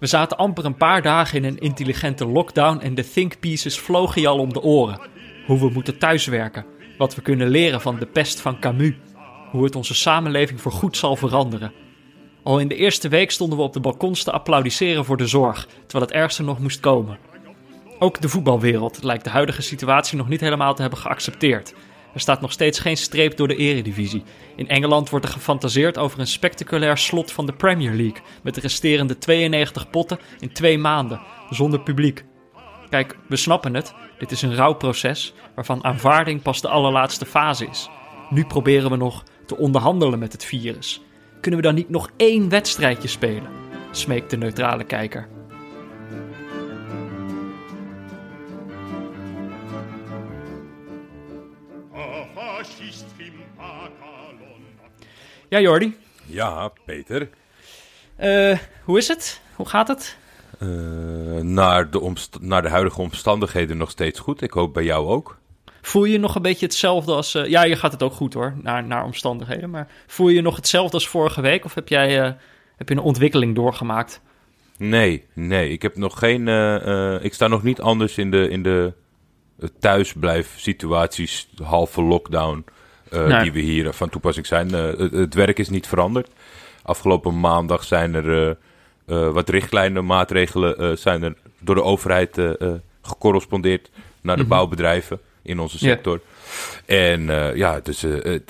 We zaten amper een paar dagen in een intelligente lockdown en de think pieces vlogen je al om de oren. Hoe we moeten thuiswerken, wat we kunnen leren van de pest van Camus, hoe het onze samenleving voor goed zal veranderen. Al in de eerste week stonden we op de balkons te applaudisseren voor de zorg, terwijl het ergste nog moest komen. Ook de voetbalwereld lijkt de huidige situatie nog niet helemaal te hebben geaccepteerd. Er staat nog steeds geen streep door de eredivisie. In Engeland wordt er gefantaseerd over een spectaculair slot van de Premier League... met de resterende 92 potten in twee maanden, zonder publiek. Kijk, we snappen het. Dit is een rouwproces waarvan aanvaarding pas de allerlaatste fase is. Nu proberen we nog te onderhandelen met het virus. Kunnen we dan niet nog één wedstrijdje spelen? smeekt de neutrale kijker. Ja, Jordi. Ja, Peter. Uh, hoe is het? Hoe gaat het? Uh, naar, de naar de huidige omstandigheden nog steeds goed. Ik hoop bij jou ook. Voel je nog een beetje hetzelfde als... Uh, ja, je gaat het ook goed hoor, naar, naar omstandigheden. Maar voel je nog hetzelfde als vorige week? Of heb jij heb je een ontwikkeling doorgemaakt? Nee, nee. Ik heb nog geen... ik sta nog niet anders in de, in de thuisblijf situaties, halve lockdown... Uh, die we hier van toepassing zijn. Uh, het, het, werk is niet veranderd. Afgelopen maandag zijn er uh, wat richtlijnen, maatregelen zijn er door de overheid gecorrespondeerd naar de mm -hmm. bouwbedrijven in onze sector. Yeah. En ja, dus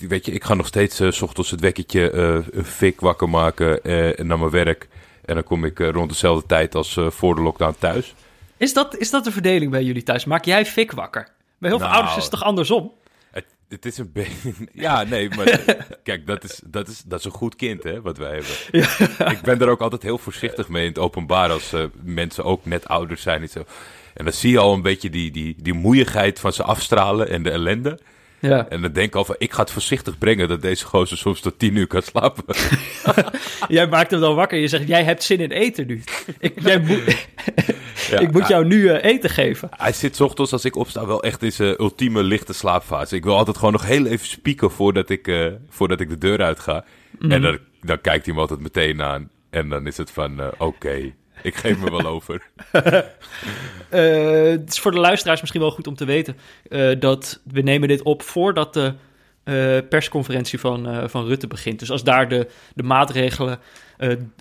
weet je, ik ga nog steeds s ochtends het wekkertje een fik wakker maken naar mijn werk. En dan kom ik rond dezelfde tijd als voor de lockdown thuis. Is dat, is dat de verdeling bij jullie thuis? Maak jij fik wakker? Bij heel veel nou, ouders is het toch andersom? Het is een beetje. Ja, nee, maar kijk, dat is, dat, is, dat is een goed kind, hè, wat wij hebben. Ja. Ik ben er ook altijd heel voorzichtig mee in het openbaar als uh, mensen ook net ouders zijn. En, zo. en dan zie je al een beetje die, die, die moeigheid van ze afstralen en de ellende. Ja. En dan denk ik al van, ik ga het voorzichtig brengen dat deze gozer soms tot tien uur kan slapen. jij maakt hem dan wakker. Je zegt, jij hebt zin in eten nu. Ik, jij moet, ja, ik moet jou nu uh, eten geven. Hij zit ochtends als ik opsta wel echt in zijn ultieme lichte slaapfase. Ik wil altijd gewoon nog heel even spieken voordat ik, uh, voordat ik de deur uit ga. Mm. En dan, dan kijkt hij me altijd meteen aan. En dan is het van, uh, oké, okay, ik geef me wel over. uh, het is voor de luisteraars misschien wel goed om te weten uh, dat we nemen dit op voordat de uh, persconferentie van, van Rutte begint. Dus als daar de, de maatregelen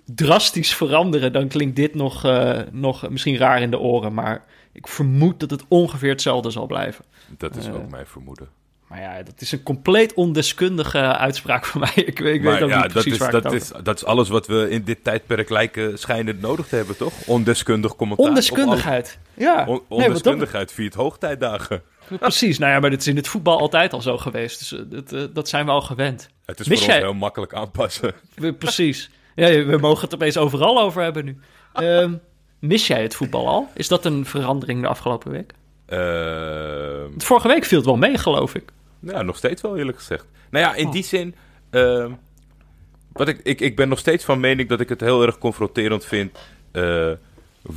drastisch veranderen, dan klinkt dit nog, nog misschien raar in de oren. Maar ik vermoed dat het ongeveer hetzelfde zal blijven. Dat is ook mijn vermoeden. Maar ja, dat is een compleet ondeskundige uitspraak van mij. Ik, ik weet ook ja, niet precies dat is, dat is, dat is alles wat we in dit tijdperk lijken schijnen nodig te hebben, toch? Ondeskundig commentaar. Ondeskundigheid, ja. On, ondeskundigheid nee, viert hoogtijdagen. Precies, nou ja, maar dit is in het voetbal altijd al zo geweest. Dus dat, uh, dat zijn we al gewend. Het is Mis voor ons heel makkelijk aanpassen. Precies. Ja, we mogen het opeens overal over hebben nu. Uh, mis jij het voetbal al? Is dat een verandering de afgelopen week? Uh, Vorige week viel het wel mee, geloof ik. Ja, nog steeds wel eerlijk gezegd. Nou ja, in oh. die zin. Uh, wat ik, ik, ik ben nog steeds van mening dat ik het heel erg confronterend vind. Uh,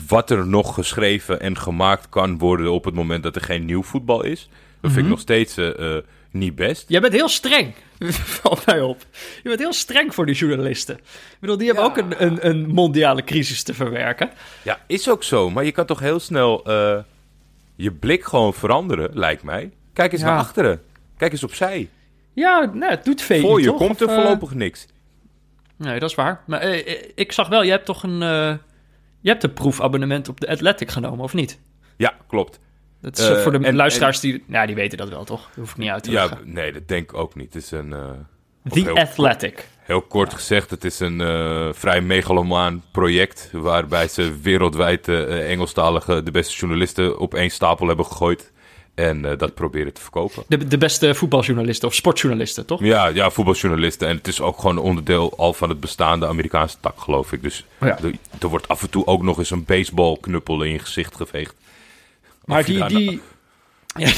wat er nog geschreven en gemaakt kan worden op het moment dat er geen nieuw voetbal is. Dat mm -hmm. vind ik mhm. nog steeds uh, niet best. Jij bent heel streng, valt mij op. Je bent heel streng voor die journalisten. Ik bedoel, die hebben ook een, een, een, mondiale crisis te verwerken. Ja, is ook zo. Maar je kan toch heel snel je blik gewoon veranderen, lijkt mij. Kijk eens ja. naar achteren. Kijk eens opzij. Ja, nou, het doet veel. Voor je toch? komt er of, voorlopig uh... niks. Nee, dat is waar. Maar uh, ik zag wel, je hebt toch een, uh, je hebt een proefabonnement op de Athletic genomen, of niet? Ja, klopt. Dat is voor de en, luisteraars en, die, nou, die weten dat wel, toch? Dat hoef ik niet uit te leggen. Ja, nee, dat denk ik ook niet. Het is een... The heel Athletic. Kort, heel kort ja. gezegd, het is een vrij megalomaan project... waarbij ze wereldwijd Engelstalige, de beste journalisten op één stapel hebben gegooid... En uh, dat proberen te verkopen. De, de beste voetbaljournalisten of sportjournalisten, toch? Ja, ja, voetbaljournalisten. En het is ook gewoon onderdeel al van het bestaande Amerikaanse tak, geloof ik. Dus oh ja. er, er, wordt af en toe ook nog eens een baseballknuppel in je gezicht geveegd. Maar die, die, ja,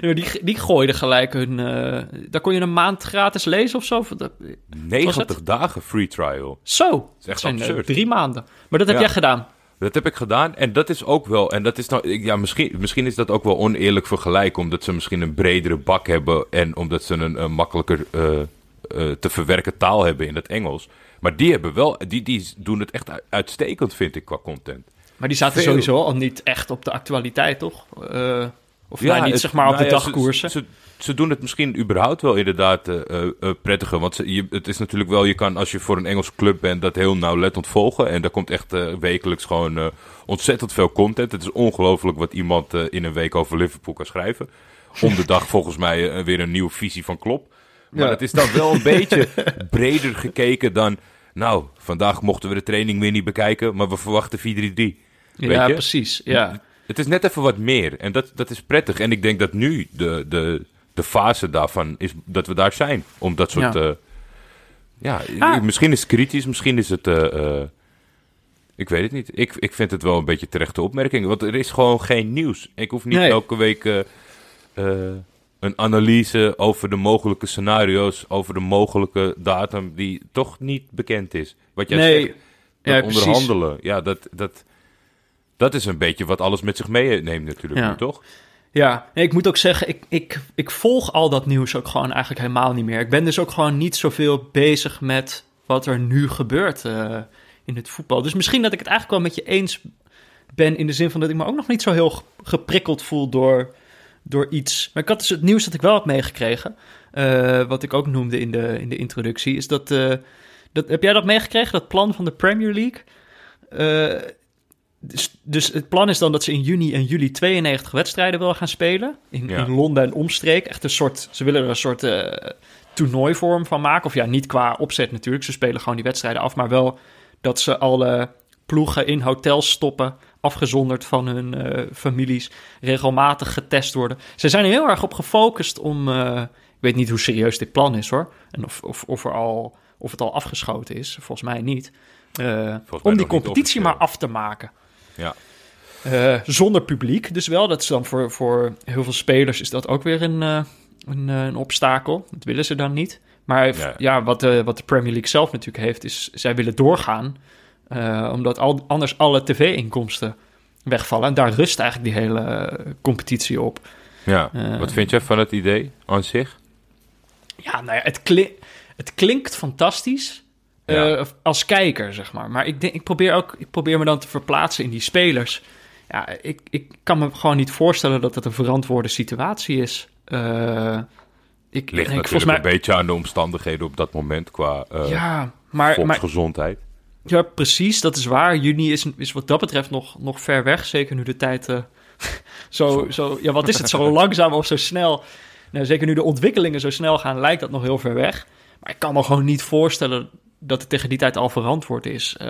die, die, die gooiden gelijk hun... Uh, daar kon je een maand gratis lezen of zo? 90 dagen free trial. Zo, dat is echt zijn, absurd. Uh, drie maanden. Maar dat heb ja. jij gedaan? Dat heb ik gedaan. En dat is ook wel. En dat is nou. Ja, misschien, misschien is dat ook wel oneerlijk vergelijken. Omdat ze misschien een bredere bak hebben. En omdat ze een, een makkelijker uh, uh, te verwerken taal hebben in het Engels. Maar die hebben wel, die, die doen het echt uitstekend, vind ik, qua content. Maar die zaten sowieso al niet echt op de actualiteit, toch? Uh, of ja, nou, niet zeg maar op de nou dagkoersen. Ze, ze, doen het misschien überhaupt wel inderdaad uh, uh, prettiger. Want ze, je, het is natuurlijk wel, je kan als je voor een Engels club bent dat heel nauwlettend volgen. En daar komt echt wekelijks gewoon ontzettend veel content. Het is ongelooflijk wat iemand in een week over Liverpool kan schrijven. Om de dag volgens mij weer een nieuwe visie van Klop. Maar het is dan wel een beetje breder gekeken dan... Nou, vandaag mochten we de training weer niet bekijken, maar we verwachten 4-3-3. Ja, precies. Ja. Het is net even wat meer en dat, dat is prettig. En ik denk dat nu de, de, de fase daarvan is dat we daar zijn. Om dat soort... Ja, uh, ja ah. misschien is het kritisch, misschien is het... Uh, uh, ik weet het niet. Ik, ik vind het wel een beetje terechte opmerking. Want er is gewoon geen nieuws. Ik hoef niet elke week een analyse over de mogelijke scenario's, over de mogelijke datum die toch niet bekend is. Wat jij nee. zegt, ja, onderhandelen. Ja, dat, dat, dat is een beetje wat alles met zich meeneemt natuurlijk, ja. toch? Ja, nee, ik moet ook zeggen, ik, ik, ik volg al dat nieuws ook gewoon eigenlijk helemaal niet meer. Ik ben dus ook gewoon niet zoveel bezig met wat er nu gebeurt uh, in het voetbal. Dus misschien dat ik het eigenlijk wel met je eens ben in de zin van dat ik me ook nog niet zo heel geprikkeld voel door, door iets. Maar ik had dus het nieuws dat ik wel heb meegekregen, uh, wat ik ook noemde in de, in de introductie, is dat, uh, dat... Heb jij dat meegekregen, dat plan van de Premier League? Dus, dus, het plan is dan dat ze in juni en juli 92 wedstrijden willen gaan spelen. In, in Londen en omstreek. Echt een soort, ze willen er een soort uh, toernooivorm van maken. Of ja, niet qua opzet natuurlijk. Ze spelen gewoon die wedstrijden af. Maar wel dat ze alle ploegen in hotels stoppen. Afgezonderd van hun uh, families. Regelmatig getest worden. Ze zijn er heel erg op gefocust om. Uh, ik weet niet hoe serieus dit plan is hoor. En of, of, of, er al, of het al afgeschoten is. Volgens mij niet. om die competitie maar af te maken. Ja. Uh, zonder publiek dus wel. Dat is dan voor, voor heel veel spelers is dat ook weer een, uh, een, uh, een, obstakel. Dat willen ze dan niet. Maar ja, wat, de, wat de Premier League zelf natuurlijk heeft, is zij willen doorgaan. omdat al, anders alle tv-inkomsten wegvallen. En daar rust eigenlijk die hele competitie op. Ja, wat vind je van het idee aan zich? Ja, nou ja, het, kli het klinkt fantastisch. Uh, als kijker, zeg maar. Maar ik, denk, ik, probeer ook, ik probeer me dan te verplaatsen in die spelers. Ja, ik, ik kan me gewoon niet voorstellen dat het een verantwoorde situatie is. Uh, ik, Ligt ik, natuurlijk mij... een beetje aan de omstandigheden op dat moment qua uh, ja, maar, volksgezondheid. Maar, ja, precies, dat is waar. Juni is, is wat dat betreft nog, nog ver weg. Zeker nu de tijd zo, zo, zo... Ja, wat is het? Zo langzaam of zo snel... Nou, zeker nu de ontwikkelingen zo snel gaan, lijkt dat nog heel ver weg. Maar ik kan me gewoon niet voorstellen dat het tegen die tijd al verantwoord is. Uh,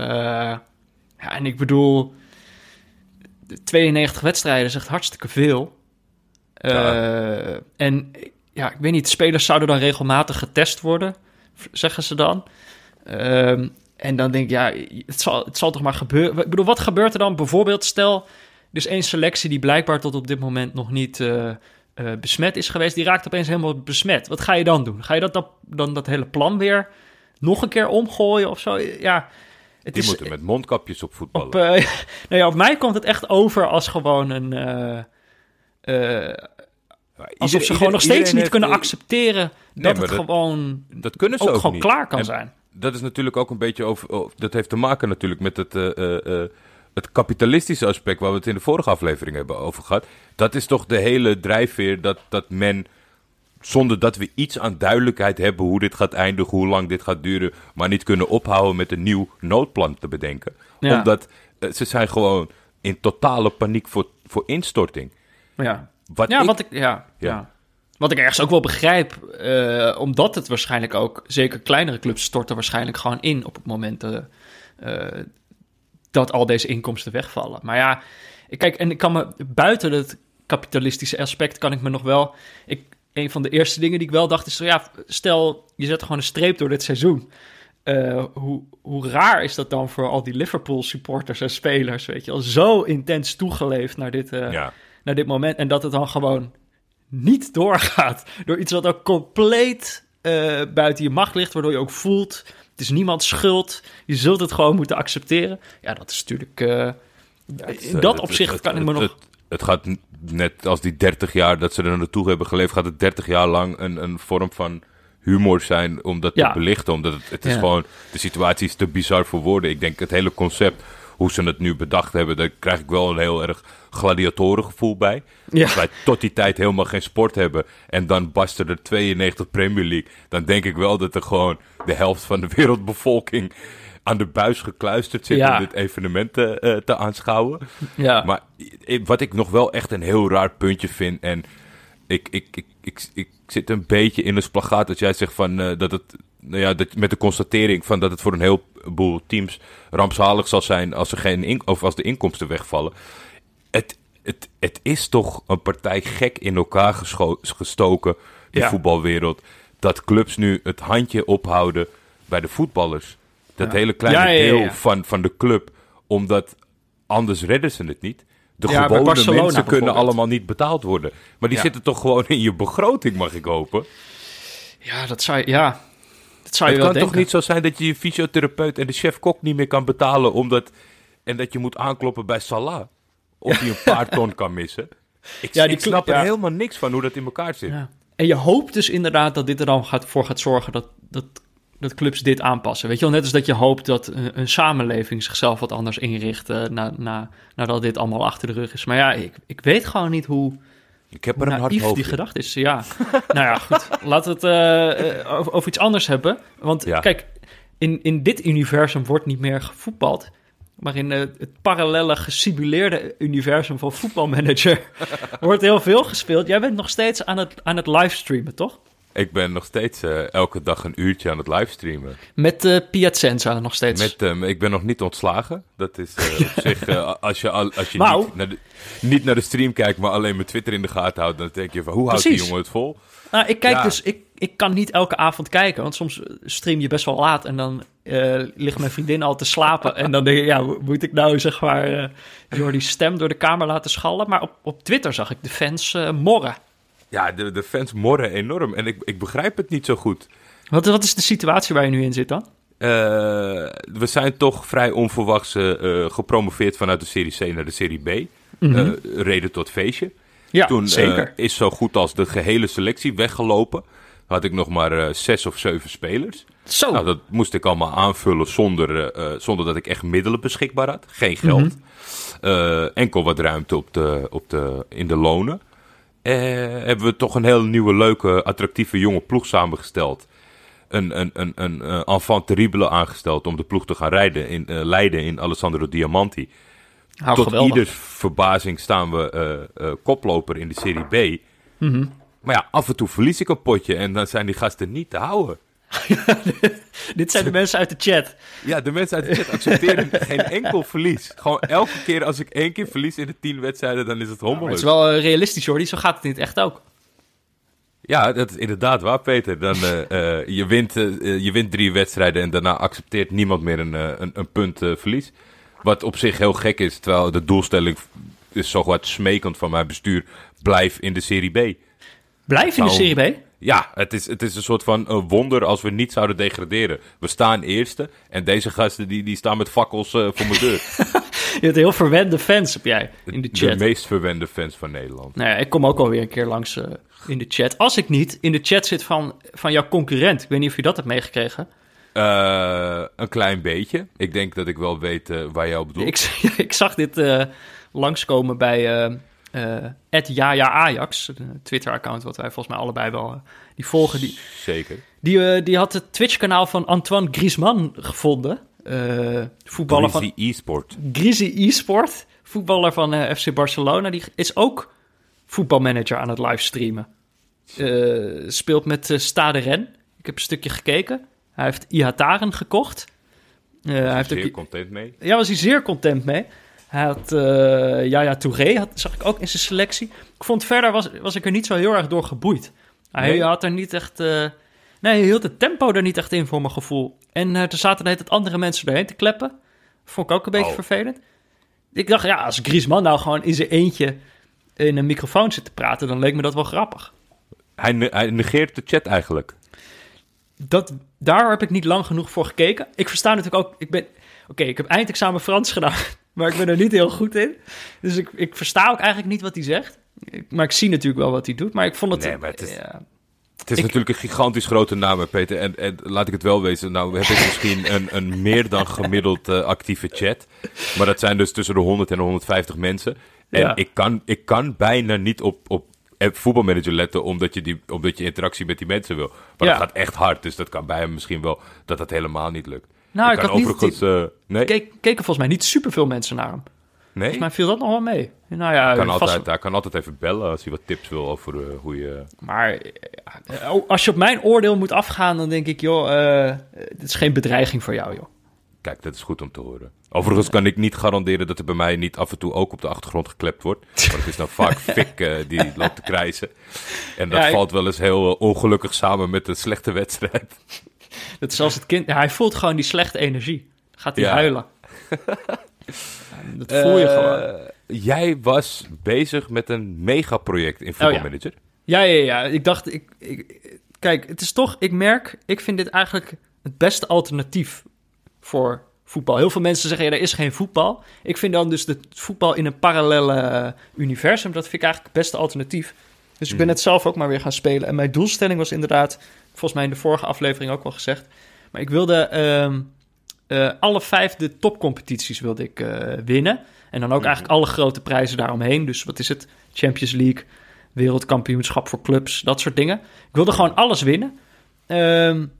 ja, en ik bedoel, 92 wedstrijden is echt hartstikke veel. Uh, En ja, ik weet niet, spelers zouden dan regelmatig getest worden, zeggen ze dan. Uh, en dan denk ik, ja, het zal, het zal toch maar gebeuren. Ik bedoel, wat gebeurt er dan? Bijvoorbeeld, stel, dus één selectie die blijkbaar tot op dit moment nog niet uh, besmet is geweest, die raakt opeens helemaal besmet. Wat ga je dan doen? Ga je dat, dat, dan dat hele plan weer nog een keer omgooien of zo. Ja, het Die is, moeten met mondkapjes op voetballen. Op, uh, nou ja, op mij komt het echt over als gewoon een... Uh, uh, alsof ze gewoon nog steeds niet kunnen accepteren dat het gewoon dat kunnen ze ook, gewoon klaar kan zijn. Dat is natuurlijk ook een beetje over. Oh, dat heeft te maken natuurlijk met het, het kapitalistische aspect waar we het in de vorige aflevering hebben over gehad. Dat is toch de hele drijfveer dat, dat men zonder dat we iets aan duidelijkheid hebben hoe dit gaat eindigen, hoe lang dit gaat duren, maar niet kunnen ophouden met een nieuw noodplan te bedenken. Omdat uh, ze zijn gewoon in totale paniek voor, voor instorting. Ja, wat, ja, ik, wat ik, ja, ja. Wat ik ergens ook wel begrijp, uh, omdat het waarschijnlijk ook, zeker kleinere clubs storten waarschijnlijk gewoon in op het moment uh, dat al deze inkomsten wegvallen. Maar ja, kijk, en ik kan me buiten het kapitalistische aspect kan ik me nog wel. Ik, een van de eerste dingen die ik wel dacht is: ja, stel je zet gewoon een streep door dit seizoen. Uh, hoe, hoe raar is dat dan voor al die Liverpool supporters en spelers? Weet je al zo intens toegeleefd naar dit, uh, naar dit moment. En dat het dan gewoon niet doorgaat. Door iets wat ook compleet uh, buiten je macht ligt, waardoor je ook voelt: het is niemands schuld. Je zult het gewoon moeten accepteren. Ja, dat is natuurlijk. Ja, in dat opzicht kan ik me nog het gaat net als die 30 jaar dat ze er naartoe hebben geleefd, gaat het 30 jaar lang een, een vorm van humor zijn om dat te belichten. Omdat het, het is gewoon, de situatie is te bizar voor woorden. Ik denk het hele concept, hoe ze het nu bedacht hebben, daar krijg ik wel een heel erg gladiatorengevoel bij. Ja. Als wij tot die tijd helemaal geen sport hebben en dan barsten er 92 Premier League, dan denk ik wel dat er gewoon de helft van de wereldbevolking aan de buis gekluisterd zit om dit evenement te, uh, te aanschouwen. Ja. Maar wat ik nog wel echt een heel raar puntje vind en ik, ik, ik, ik, ik zit een beetje in een splagaat dat jij zegt van uh, dat het nou ja, dat, met de constatering van dat het voor een heleboel teams rampzalig zal zijn als, er geen in, of als de inkomsten wegvallen. Het, het, het is toch een partij gek in elkaar gestoken, de voetbalwereld. Dat clubs nu het handje ophouden bij de voetballers. Dat hele kleine deel van, van de club. Omdat anders redden ze het niet. De gewone mensen kunnen allemaal niet betaald worden. Maar die zitten toch gewoon in je begroting, mag ik hopen? Ja, dat zou, ja, dat zou je het kan toch niet zo zijn dat je je fysiotherapeut en de chef-kok niet meer kan betalen... Omdat, en dat je moet aankloppen bij Salah? Of die een paar ton kan missen? Ik, ja, die ik snap er helemaal niks van hoe dat in elkaar zit. En je hoopt dus inderdaad dat dit er dan gaat, voor gaat zorgen dat, dat dat clubs dit aanpassen. Weet je wel, net als dat je hoopt dat een, een samenleving zichzelf wat anders inricht uh, na, na, nadat dit allemaal achter de rug is. Maar ja, ik, ik weet gewoon niet hoe. Ik heb er een hard die gedachte is. Ja, nou ja, goed. Laten we het uh, over, over, iets anders hebben. Want kijk, in, in dit universum wordt niet meer gevoetbald. Maar in het parallele gesimuleerde universum van voetbalmanager wordt heel veel gespeeld. Jij bent nog steeds aan het, aan het livestreamen, toch? Ik ben nog steeds uh, elke dag een uurtje aan het livestreamen. Met uh, Piacenza nog steeds? Met, uh, ik ben nog niet ontslagen. Dat is op zich, als je, als je niet, naar de, niet naar de stream kijkt, maar alleen mijn Twitter in de gaten houdt, dan denk je van, hoe houdt die jongen het vol? Nou, ik kijk dus, ik, ik kan niet elke avond kijken, want soms stream je best wel laat en dan ligt mijn vriendin al te slapen. en dan denk ik, ja, moet ik nou zeg maar Jordi's stem door de kamer laten schallen? Maar op, op Twitter zag ik de fans morren. Ja, de, de fans morren enorm en ik, ik begrijp het niet zo goed. Wat, wat is de situatie waar je nu in zit dan? Uh, we zijn toch vrij onverwachts uh, gepromoveerd vanuit de Serie C naar de Serie B. Mm reden tot feestje. Ja, Toen zeker. is zo goed als de gehele selectie weggelopen. Had ik nog maar zes of zeven spelers. Zo. Nou, dat moest ik allemaal aanvullen zonder, zonder dat ik echt middelen beschikbaar had. Geen geld. Mhm. enkel wat ruimte op de, op de, in de lonen eh, hebben we toch een hele nieuwe, leuke, attractieve jonge ploeg samengesteld. Een, een, een, een, een enfant terrible aangesteld om de ploeg te gaan rijden in, uh, leiden in Alessandro Diamanti. Nou, Tot geweldig. ieders verbazing staan we uh, koploper in de Serie B. Mm Maar ja, af en toe verlies ik een potje en dan zijn die gasten niet te houden. Dit zijn de mensen uit de chat. Ja, de mensen uit de chat accepteren geen enkel verlies. Gewoon elke keer als ik één keer verlies in de tien wedstrijden, dan is het hommeling. het is wel uh, realistisch, hoor. Zo gaat het niet echt ook. Ja, dat is inderdaad waar, Peter. Dan, uh, je, wint, je wint drie wedstrijden en daarna accepteert niemand meer een, een, een punt verlies. Wat op zich heel gek is, terwijl de doelstelling is zo wat smekend van mijn bestuur. Blijf in de Serie B. Blijf in de Serie B? Ja, het is, het is een soort van uh, wonder als we niet zouden degraderen. We staan eerste en deze gasten die, die staan met fakkels uh, voor mijn deur. je hebt heel verwende fans, heb jij, in de chat. De meest verwende fans van Nederland. Nou ja, ik kom ook alweer een keer langs uh, in de chat. Als ik niet in de chat zit van, van jouw concurrent. Ik weet niet of je dat hebt meegekregen. een klein beetje. Ik denk dat ik wel weet waar jij op bedoelt. Ik, ik zag dit langskomen bij uh, Jaja Ajax, een Twitter-account wat wij volgens mij allebei wel uh, die volgen. Die, Zeker. Die, uh, die had het Twitch-kanaal van Antoine Griezmann gevonden. voetballer van... E-sport. Grizzly E-sport, voetballer van FC Barcelona. Die is ook voetbalmanager aan het livestreamen. speelt met Stade Ren. Ik heb een stukje gekeken. Hij heeft Ihataren gekocht. hij heeft zeer content mee. Ja, was hij zeer content mee. Hij had uh, Yaya Touré, had, zag ik ook in zijn selectie. Ik vond verder was, was ik er niet zo heel erg door geboeid. Hij had er niet echt... Uh, nee, hij hield het tempo er niet echt in voor mijn gevoel. En uh, er zaten net het andere mensen erheen te kleppen. Vond ik ook een beetje oh. vervelend. Ik dacht, ja, als Griezmann nou gewoon in zijn eentje in een microfoon zit te praten... dan leek me dat wel grappig. Hij, hij negeert de chat eigenlijk. Dat, daar heb ik niet lang genoeg voor gekeken. Ik versta natuurlijk ook... Ik ben, Oké, ik heb eindexamen Frans gedaan maar ik ben er niet heel goed in. Dus ik, ik versta ook eigenlijk niet wat hij zegt. maar ik zie natuurlijk wel wat hij doet. Maar ik vond het... Nee, maar het is, Het is natuurlijk een gigantisch grote naam, Peter. En, en, laat ik het wel wezen. Nou, we hebben misschien een, een meer dan gemiddeld uh, actieve chat. Maar dat zijn dus tussen de 100 en de 150 mensen. En ik, kan, ik kan bijna niet op, op voetbalmanager letten omdat je, die, omdat je interactie met die mensen wil. Maar dat gaat echt hard. Dus dat kan bij hem misschien wel dat dat helemaal niet lukt. Nou, ik, had. Niet, uh, nee? Keek, keken volgens mij niet superveel mensen naar hem. Nee? Volgens mij viel dat nog wel mee. Nou ja, kan altijd, hij kan altijd even bellen als hij wat tips wil over uh, hoe je... Maar uh, als je op mijn oordeel moet afgaan, dan denk ik, joh, dit is geen bedreiging voor jou, joh. Kijk, dat is goed om te horen. Overigens kan ik niet garanderen dat er bij mij niet af en toe ook op de achtergrond geklept wordt. Maar het is dan vaak Fik uh, die loopt te krijsen. En dat valt wel eens heel ongelukkig samen met een slechte wedstrijd. Dat is als het kind... hij voelt gewoon die slechte energie. gaat hij huilen. dat voel je uh, gewoon. Jij was bezig met een megaproject in Football oh, Manager. Ja. ja, ja, Ik dacht, ik, ik, kijk, het is toch, ik merk, ik vind dit eigenlijk het beste alternatief voor voetbal. Heel veel mensen zeggen, ja, er is geen voetbal. Ik vind dan dus het voetbal in een parallele universum, dat vind ik eigenlijk het beste alternatief. Dus ik ben hmm. het zelf ook maar weer gaan spelen. En mijn doelstelling was inderdaad, volgens mij in de vorige aflevering ook wel gezegd, maar ik wilde ehm, uh, alle vijf de topcompetities wilde ik uh, winnen. En dan ook mhm. eigenlijk alle grote prijzen daaromheen. Dus wat is het? Champions League, wereldkampioenschap voor clubs, dat soort dingen. Ik wilde gewoon alles winnen. Um,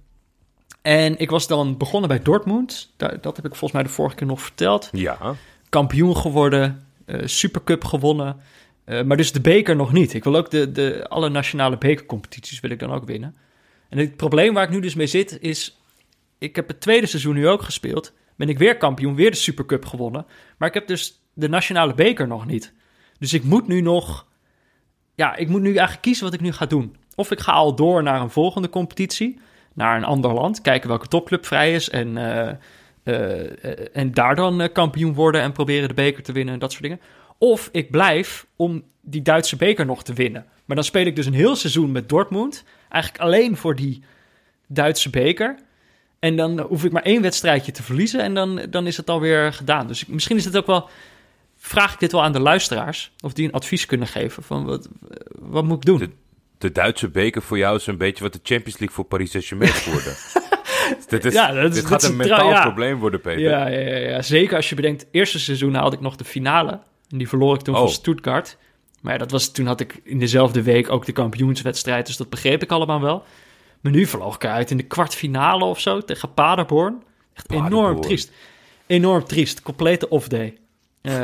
en ik was dan begonnen bij Dortmund. Dat, dat heb ik volgens mij de vorige keer nog verteld. Ja. Kampioen geworden, uh, Supercup gewonnen. maar dus de beker nog niet. Ik wil ook de, de, alle nationale bekercompetities wil ik dan ook winnen. En het probleem waar ik nu dus mee zit is ik heb het tweede seizoen nu ook gespeeld. Ben ik weer kampioen, weer de Supercup gewonnen. Maar ik heb dus de nationale beker nog niet. Dus ik moet nu nog... Ja, ik moet nu eigenlijk kiezen wat ik nu ga doen. Of ik ga al door naar een volgende competitie. Naar een ander land. Kijken welke topclub vrij is. En, uh, uh, en daar dan kampioen worden en proberen de beker te winnen en dat soort dingen. Of ik blijf om die Duitse beker nog te winnen. Maar dan speel ik dus een heel seizoen met Dortmund. Eigenlijk alleen voor die Duitse beker. En dan hoef ik maar één wedstrijdje te verliezen en dan, dan is het alweer gedaan. Dus misschien is het ook wel. Vraag ik dit wel aan de luisteraars of die een advies kunnen geven van wat, wat moet ik doen? De, de Duitse beker voor jou is een beetje wat de Champions League voor Paris Saint-Germain is geworden. dit is, ja, dat dit gaat een mentaal probleem worden, Peter. Ja, ja, ja, ja, zeker als je bedenkt, eerste seizoen haalde ik nog de finale. En die verloor ik toen oh. van Stuttgart. Maar ja, dat was, toen had ik in dezelfde week ook de kampioenswedstrijd, dus dat begreep ik allemaal wel. Maar nu vloog ik uit in de kwartfinale of zo tegen Paderborn. Echt enorm triest. Enorm triest. Complete off-day. Uh,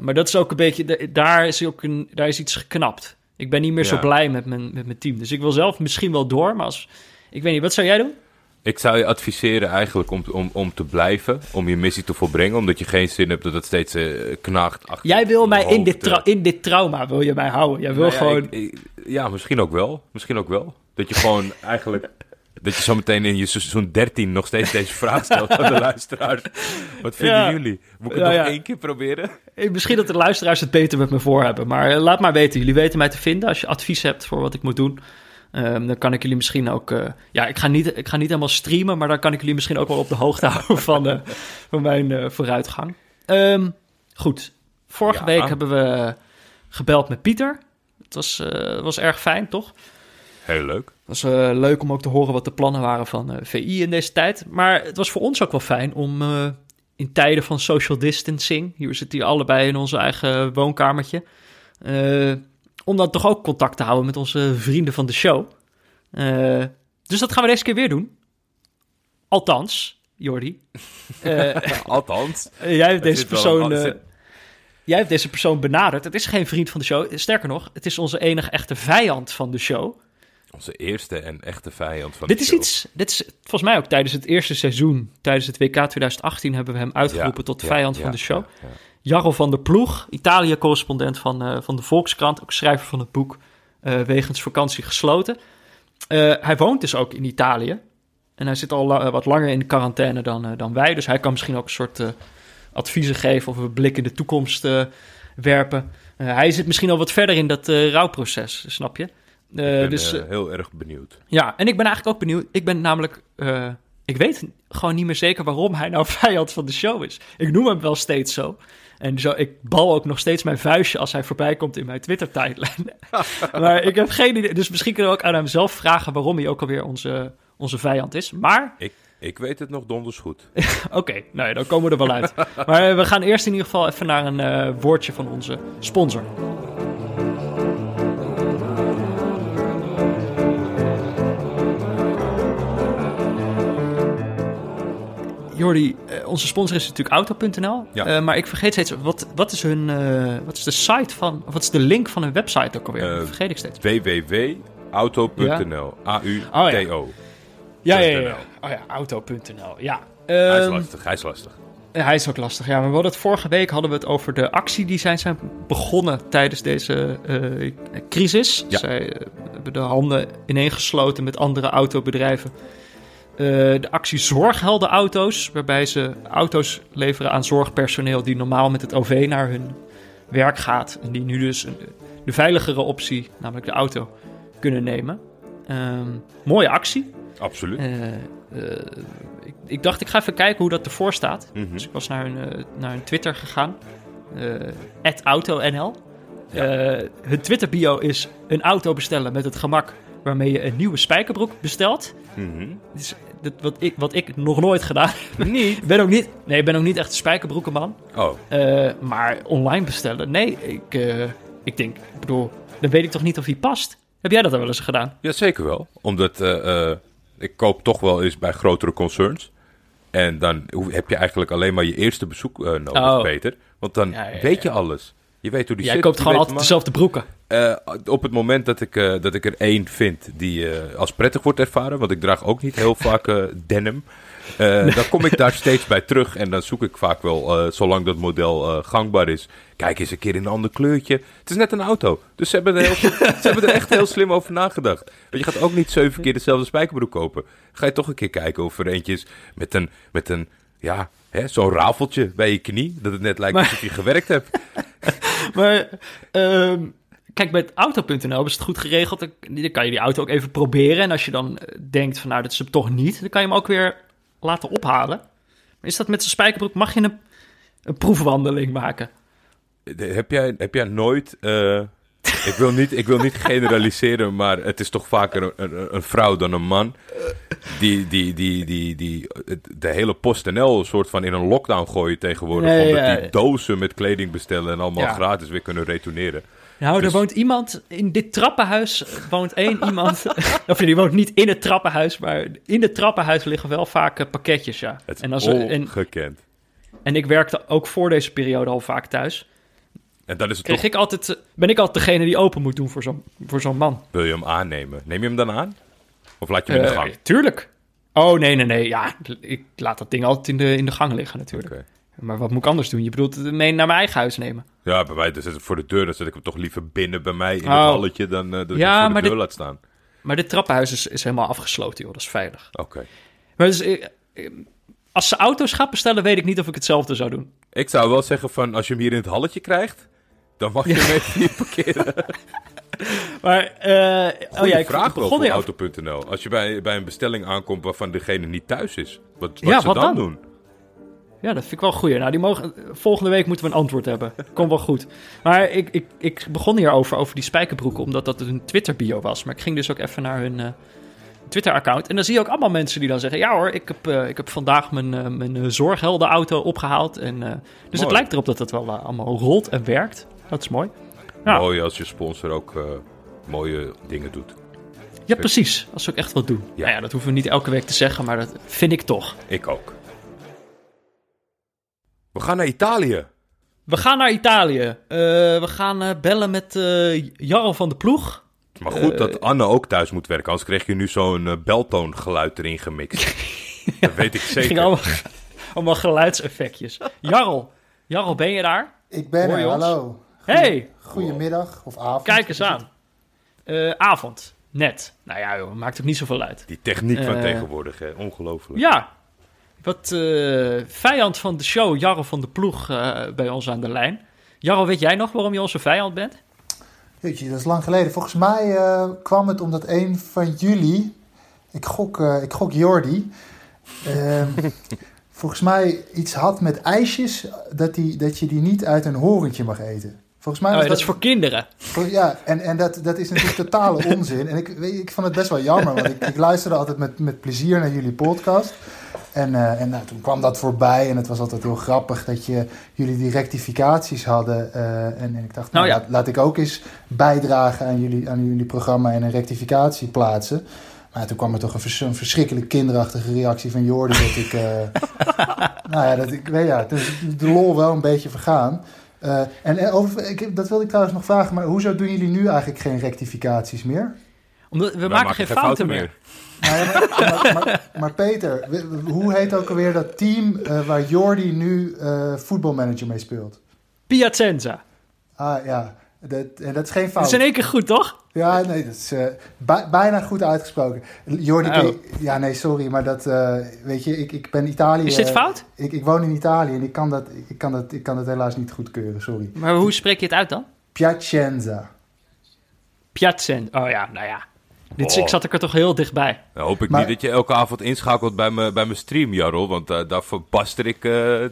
maar dat is ook een beetje... Daar is, ook een, daar is iets geknapt. Ik ben niet meer zo blij met mijn, met mijn team. Dus ik wil zelf misschien wel door, maar als... Ik weet niet, wat zou jij doen? Ik zou je adviseren eigenlijk om, om, om te blijven, om je missie te volbrengen, omdat je geen zin hebt dat het steeds uh, knaagt. Achter jij wil mij in dit, in dit trauma, wil je mij houden? Jij wil nou gewoon... ja, misschien ook wel. Misschien ook wel. Dat je gewoon eigenlijk... Dat je zo meteen in je seizoen 13 nog steeds deze vraag stelt aan de luisteraars. Wat vinden jullie? Moet ik het nog één keer proberen? Misschien dat de luisteraars het beter met me voor hebben. Maar eh, laat maar weten. Jullie weten mij te vinden. Als je advies hebt voor wat ik moet doen. Um, dan kan ik jullie misschien ook... Uh, ja, ik ga, niet, ik ga niet helemaal streamen. Maar dan kan ik jullie misschien ook wel op de hoogte houden van, uh, van mijn uh, vooruitgang. Um, goed. Vorige week hebben we gebeld met Pieter. Het was, was erg fijn, toch? Heel leuk. Het was leuk om ook te horen wat de plannen waren van VI in deze tijd. Maar het was voor ons ook wel fijn om in tijden van social distancing, hier zitten hier allebei in onze eigen woonkamertje, om dan toch ook contact te houden met onze vrienden van de show. dus dat gaan we deze keer weer doen. Althans, Jordi. Althans. jij hebt deze persoon... Jij hebt deze persoon benaderd. Het is geen vriend van de show. Sterker nog, het is onze enige echte vijand van de show. Onze eerste en echte vijand van Dit is iets, dit is volgens mij ook tijdens het eerste seizoen, tijdens het WK 2018, hebben we hem uitgeroepen tot vijand van de show. Jarro van der Ploeg, Italië-correspondent van, uh, van de Volkskrant, ook schrijver van het boek uh, Wegens vakantie gesloten. Uh, hij woont dus ook in Italië. En hij zit al wat langer in de quarantaine dan, dan wij. Dus hij kan misschien ook een soort adviezen geven of een blik in de toekomst werpen. hij zit misschien al wat verder in dat rouwproces, snap je? Ik ben dus, heel erg benieuwd. Ja, en ik ben eigenlijk ook benieuwd. Ik ben namelijk... Ik weet gewoon niet meer zeker waarom hij nou vijand van de show is. Ik noem hem wel steeds zo. En zo, ik bal ook nog steeds mijn vuistje als hij voorbij komt in mijn Twitter-tijdlijn. maar ik heb geen idee. Dus misschien kunnen we ook aan hem zelf vragen waarom hij ook alweer onze, onze vijand is. Maar... Ik, ik weet het nog donders goed. Oké, nou ja, dan komen we er wel uit. maar eh, we gaan eerst in ieder geval even naar een uh, woordje van onze sponsor. Jordi, uh, onze sponsor is natuurlijk auto.nl. Ja. Uh, maar ik vergeet steeds, wat, wat is hun, uh, wat is de site van, wat is de link van hun website ook alweer? Dat vergeet ik steeds. www.auto.nl. A-U-T-O. Oh, ja. Ja, ja, ja. Oh ja, auto.nl. Ja. Hij is lastig, hij is lastig. Hij is ook lastig, ja. Maar we hadden het vorige week hadden we het over de actie die zijn, zijn begonnen tijdens deze crisis. Ja. Zij hebben de handen ineengesloten met andere autobedrijven uh, de actie Zorgheldenauto's, waarbij ze auto's leveren aan zorgpersoneel die normaal met het OV naar hun werk gaat. En die nu dus de veiligere optie, namelijk de auto, kunnen nemen. Um, mooie actie. Absoluut. Uh, uh, ik, ik, dacht, ik ga even kijken hoe dat ervoor staat. Mm -hmm. Dus ik was naar hun, naar hun Twitter gegaan. AutoNL. Ja. hun Twitter-bio is een auto bestellen met het gemak waarmee je een nieuwe spijkerbroek bestelt. Mm dus dat, wat, ik, wat ik nog nooit gedaan heb. Niet? ben ook niet, nee, ik ben ook niet echt spijkerbroekenman. Oh. Uh, maar online bestellen, nee. Ik, uh, ik denk, ik bedoel, dan weet ik toch niet of die past. Heb jij dat al wel eens gedaan? Ja, zeker wel. Omdat uh, ik koop toch wel eens bij grotere concerns. En dan heb je eigenlijk alleen maar je eerste bezoek nodig, oh. Peter. Want dan ja, ja, weet je alles. Je weet hoe die Jij koopt gewoon altijd dezelfde broeken. Uh, op het moment dat ik, uh, dat ik er één vind die uh, als prettig wordt ervaren, want ik draag ook niet heel vaak denim, dan kom ik daar steeds bij terug en dan zoek ik vaak wel, zolang dat model gangbaar is, kijk eens een keer in een ander kleurtje. Het is net een auto, dus ze hebben er, heel, ze hebben er echt heel slim over nagedacht. Want je gaat ook niet zeven keer dezelfde spijkerbroek kopen. Ga je toch een keer kijken of er eentje is met een, met een ja, zo'n rafeltje bij je knie, dat het net lijkt alsof je gewerkt hebt. Maar uh, kijk, bij auto.nl is het goed geregeld. Dan kan je die auto ook even proberen. En als je dan eh, denkt van nou, dat is hem toch niet, dan kan je hem ook weer laten ophalen. Maar is dat met zijn spijkerbroek? Mag je een, een proefwandeling maken? Heb jij, heb jij nooit uh, ik, wil niet, ik wil niet generaliseren, maar het is toch vaker een, een, een vrouw dan een man. Die, die, die, die, die de hele PostNL soort van in een lockdown gooien tegenwoordig. Nee, omdat ja, die dozen met kleding bestellen en allemaal gratis weer kunnen retourneren. Nou, dus... er woont iemand in dit trappenhuis. Woont één iemand. of die woont niet in het trappenhuis, maar in het trappenhuis liggen wel vaak uh, pakketjes, ja. Het is en als, ongekend. En, en ik werkte ook voor deze periode al vaak thuis. En dan is het Kreeg toch... ik altijd, ben ik altijd degene die open moet doen voor zo'n voor zo'n man. Wil je hem aannemen? Neem je hem dan aan? Of laat je hem in de uh, gang? Tuurlijk. Oh, nee, nee, nee. Ja, ik laat dat ding altijd in de, in de gang liggen natuurlijk. Okay. Maar wat moet ik anders doen? Je bedoelt het mee naar mijn eigen huis nemen? Ja, bij mij dus voor de deur. Dan zet ik hem toch liever binnen bij mij in oh. het halletje dan uh, dat ja, ik hem voor de deur dit, laat staan. Maar dit trappenhuis is, is helemaal afgesloten, joh. Dat is veilig. Oké. Okay. Maar dus, eh, als ze auto's gaat bestellen, weet ik niet of ik hetzelfde zou doen. Ik zou wel zeggen van, als je hem hier in het halletje krijgt dan mag je ja. mee parkeren. maar, uh, oh ja, ik vraag wel auto.nl. Als je bij, bij een bestelling aankomt waarvan degene niet thuis is, wat, wat ja, ze wat dan, dan, doen? Ja, dat vind ik wel goed. Nou, die mogen, volgende week moeten we een antwoord hebben. Komt wel goed. Maar ik, ik, ik begon hierover, over die spijkerbroeken, omdat dat een Twitter-bio was. Maar ik ging dus ook even naar hun uh, Twitter-account. En dan zie je ook allemaal mensen die dan zeggen... Ja hoor, ik heb, uh, ik heb vandaag mijn, uh, mijn zorgheldenauto opgehaald. En, dus Mooi. het lijkt erop dat het wel allemaal rolt en werkt. Dat is mooi. Ja. Mooi als je sponsor ook uh, mooie dingen doet. Ja, precies. Als ze ook echt wat doen. Ja. Nou ja, dat hoeven we niet elke week te zeggen, maar dat vind ik toch. Ik ook. We gaan naar Italië. We gaan naar Italië. Uh, we gaan uh, bellen met uh, Jarl van de Ploeg. Maar goed dat Anne ook thuis moet werken, anders kreeg je nu zo'n beltoongeluid erin gemixt. dat weet ik zeker. Ging allemaal, allemaal geluidseffectjes. Jarl, Jarl, ben je daar? Ik ben er, hallo. Hey! Goedemiddag of avond. Kijk eens aan. Uh, avond, net. Nou ja, joh, maakt ook niet zoveel uit. Die techniek van uh, tegenwoordig, hè? ongelooflijk. Ja. Wat uh, vijand van de show, Jarro van de Ploeg, bij ons aan de lijn. Jarro, weet jij nog waarom je onze vijand bent? Jeetje, dat is lang geleden. Volgens mij kwam het omdat een van jullie, ik gok, ik gok Jordi, ehm, volgens mij iets had met ijsjes, dat, die, dat je die niet uit een horentje mag eten. Volgens mij oh, dat, is voor kinderen. Ja, en, en dat, dat is natuurlijk totale onzin. En ik, ik vond het best wel jammer, want ik, ik luisterde altijd met, met plezier naar jullie podcast. En, uh, en nou, toen kwam dat voorbij en het was altijd heel grappig dat je, jullie die rectificaties hadden. Uh, en, en, ik dacht, nou, nou ja. laat, laat, ik ook eens bijdragen aan jullie, aan jullie programma en een rectificatie plaatsen. Maar toen kwam er toch een, vers een verschrikkelijk kinderachtige reactie van Jordi. Dat ik, uh, nou ja, dat ik, weet ja, dus de lol wel een beetje vergaan. Uh, en over, ik, dat wilde ik trouwens nog vragen, maar hoezo doen jullie nu eigenlijk geen rectificaties meer? Omdat we, maken, geen fouten, meer. meer. Maar, maar, maar, Peter, hoe heet ook alweer dat team uh, waar Jordi nu uh, voetbalmanager mee speelt? Piacenza. Ah ja, dat, en dat is geen fout. Dat is in één keer goed, toch? Ja, nee, dat is uh, bijna goed uitgesproken. Jordi, oh. ja, nee, sorry, maar dat, uh, weet je, ik, ik ben Italië. Is dit fout? Ik, ik woon in Italië en ik kan, dat, ik, kan dat, ik kan dat helaas niet goedkeuren, sorry. Maar hoe spreek je het uit dan? Piacenza. Piacenza, oh ja, nou ja. Dit, oh. Ik zat er toch heel dichtbij. Nou, hoop ik niet dat je elke avond inschakelt bij, me, bij mijn stream, Jarl. Want uh, daar verbaster ik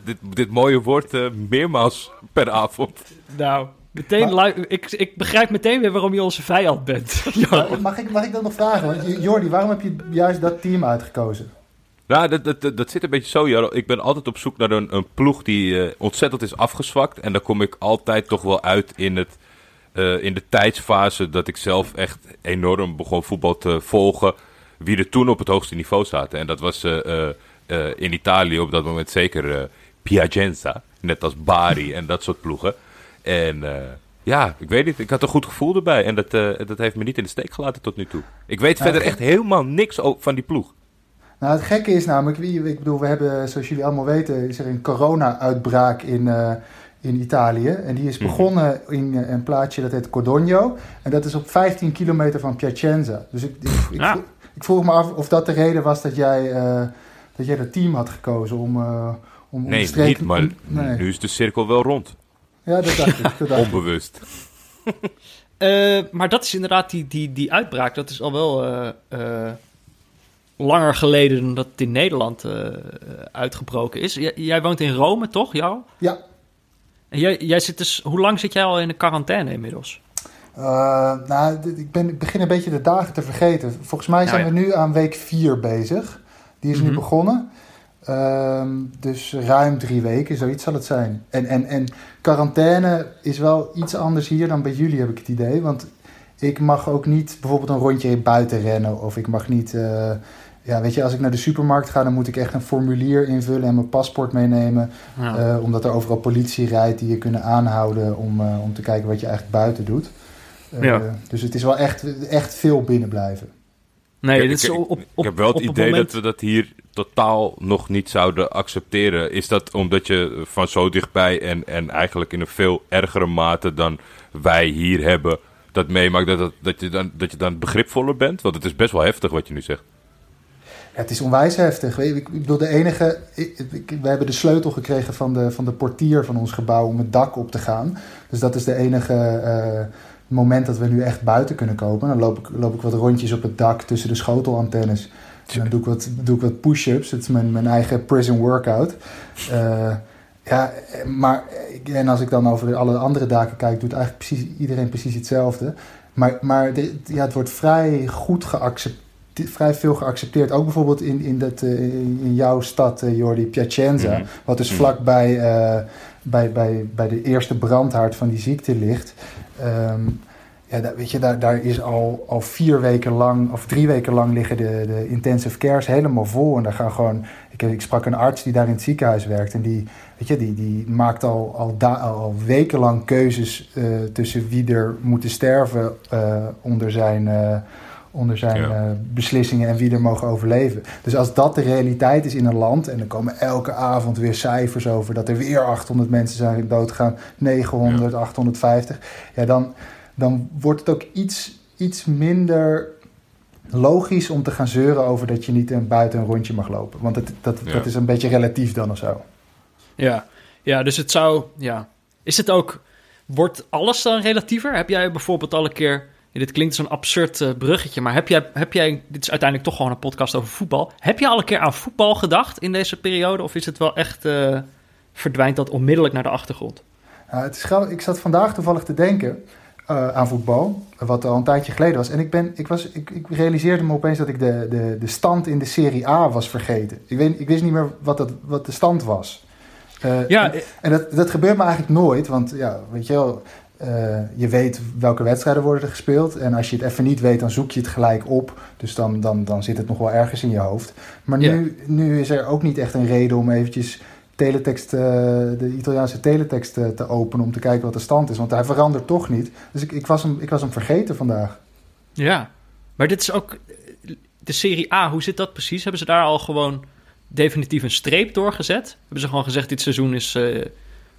dit, dit mooie woord meermaals per avond. Nou, Meteen ik, ik begrijp meteen weer waarom je onze vijand bent. mag, ik, mag ik dat nog vragen? Want Jordi, waarom heb je juist dat team uitgekozen? Nou, dat, dat, dat, zit een beetje zo, Jarl. Ik ben altijd op zoek naar een, een ploeg die uh, ontzettend is afgezwakt. En dan kom ik altijd toch wel uit in, het, uh, in de tijdsfase dat ik zelf echt enorm begon voetbal te volgen. Wie er toen op het hoogste niveau zaten. En dat was uh, in Italië op dat moment zeker Piacenza. Net als Bari en dat soort ploegen. En uh, ja, ik weet niet. Ik had een goed gevoel erbij. En dat, uh, dat heeft me niet in de steek gelaten tot nu toe. Ik weet nou, verder echt helemaal niks van die ploeg. Nou, het gekke is namelijk, ik bedoel, we hebben, zoals jullie allemaal weten, is er een corona-uitbraak in, uh, in Italië. En die is mhm. begonnen in een plaatsje dat heet Codogno. En dat is op 15 kilometer van Piacenza. Dus ik, ik, ik, ja. vroeg, ik, vroeg, me af of dat de reden was dat jij, uh, dat, jij dat team had gekozen om, uh, om, nee, om niet, maar nee. nu is de cirkel wel rond. Ja, dat dacht ik. Dat dacht Onbewust. uh, maar dat is inderdaad die, die, die uitbraak. Dat is al wel uh, uh, langer geleden dan dat het in Nederland uitgebroken is. J jij woont in Rome, toch, jou? Ja. En jij, jij zit dus, hoe lang zit jij al in de quarantaine inmiddels? nou, ik, ben, ik begin een beetje de dagen te vergeten. Volgens mij zijn nou, ja. we nu aan week 4 bezig. Die is mm -hmm. nu mhm. begonnen. Um, dus ruim drie weken, zoiets zal het zijn. En, en, en quarantaine is wel iets anders hier dan bij jullie, heb ik het idee. Want ik mag ook niet bijvoorbeeld een rondje buiten rennen. Of ik mag niet. Uh, ja, weet je, als ik naar de supermarkt ga, dan moet ik echt een formulier invullen en mijn paspoort meenemen. Ja. Uh, omdat er overal politie rijdt die je kunnen aanhouden om, uh, om te kijken wat je eigenlijk buiten doet. Ja. Dus het is wel echt, echt veel binnen blijven. Nee, ik, dit is op, op, ik heb wel het idee moment... dat we dat hier totaal nog niet zouden accepteren. Is dat omdat je van zo dichtbij en, en eigenlijk in een veel ergere mate dan wij hier hebben, dat meemaakt dat, dat, dat, je dan, dat je dan begripvoller bent? Want het is best wel heftig wat je nu zegt. Ja, het is onwijs heftig. Ik bedoel, de enige. we hebben de sleutel gekregen van de, van de portier van ons gebouw om het dak op te gaan. Dus dat is de enige. Uh, moment dat we nu echt buiten kunnen kopen. Dan loop ik, loop ik wat rondjes op het dak tussen de schotelantennes. En dan doe ik wat, doe ik wat push-ups. Het is mijn, mijn eigen prison workout. Uh, ja, maar en als ik dan over alle andere daken kijk, doet eigenlijk precies, iedereen precies hetzelfde. Maar, maar de, ja, het wordt vrij goed geaccepteerd vrij veel geaccepteerd. Ook bijvoorbeeld in, in, dat, uh, in jouw stad, uh, Jordi, Piacenza. Mm -hmm. Wat dus vlakbij uh, bij, bij, bij de eerste brandhaard van die ziekte ligt. Um, ja, daar, weet je, daar, daar is al, al vier weken lang, of drie weken lang liggen de, de intensive cares helemaal vol. En daar gaan gewoon. Ik, ik sprak een arts die daar in het ziekenhuis werkt. En die, weet je, die, die maakt al, al, da, al wekenlang keuzes uh, tussen wie er moeten sterven uh, onder zijn. Uh, onder zijn ja. beslissingen en wie er mogen overleven. Dus als dat de realiteit is in een land... en er komen elke avond weer cijfers over... dat er weer 800 mensen zijn doodgegaan, 900, ja. 850... ja, dan, dan wordt het ook iets, iets minder logisch om te gaan zeuren over dat je niet een, buiten een rondje mag lopen. Want het, dat, ja. dat is een beetje relatief dan of zo. Ja. ja, dus het zou. Ja. Is het ook. Wordt alles dan relatiever? Heb jij bijvoorbeeld al een keer dit klinkt zo'n absurd bruggetje, maar heb jij, heb jij, dit is uiteindelijk toch gewoon een podcast over voetbal. Heb je al een keer aan voetbal gedacht in deze periode? Of is het wel echt, verdwijnt dat onmiddellijk naar de achtergrond? het is ik zat vandaag toevallig te denken aan voetbal, wat al een tijdje geleden was. En ik, ben, ik, was, ik, ik realiseerde me opeens dat ik de, de, de stand in de Serie A was vergeten. Ik, weet, ik wist niet meer wat, dat, wat de stand was. Uh, ja, en, dat, dat gebeurt me eigenlijk nooit, want ja, weet je wel, uh, je weet welke wedstrijden worden er gespeeld. En als je het even niet weet, dan zoek je het gelijk op. Dus dan, dan, dan zit het nog wel ergens in je hoofd. Maar nu, nu is er ook niet echt een reden om eventjes teletext, uh, de Italiaanse teletext te openen om te kijken wat de stand is. Want hij verandert toch niet. Dus ik, ik, was, hem, ik was hem vergeten vandaag. Ja, maar dit is ook de Serie A. Hoe zit dat precies? Hebben ze daar al gewoon definitief een streep doorgezet? Hebben ze gewoon gezegd: dit seizoen is,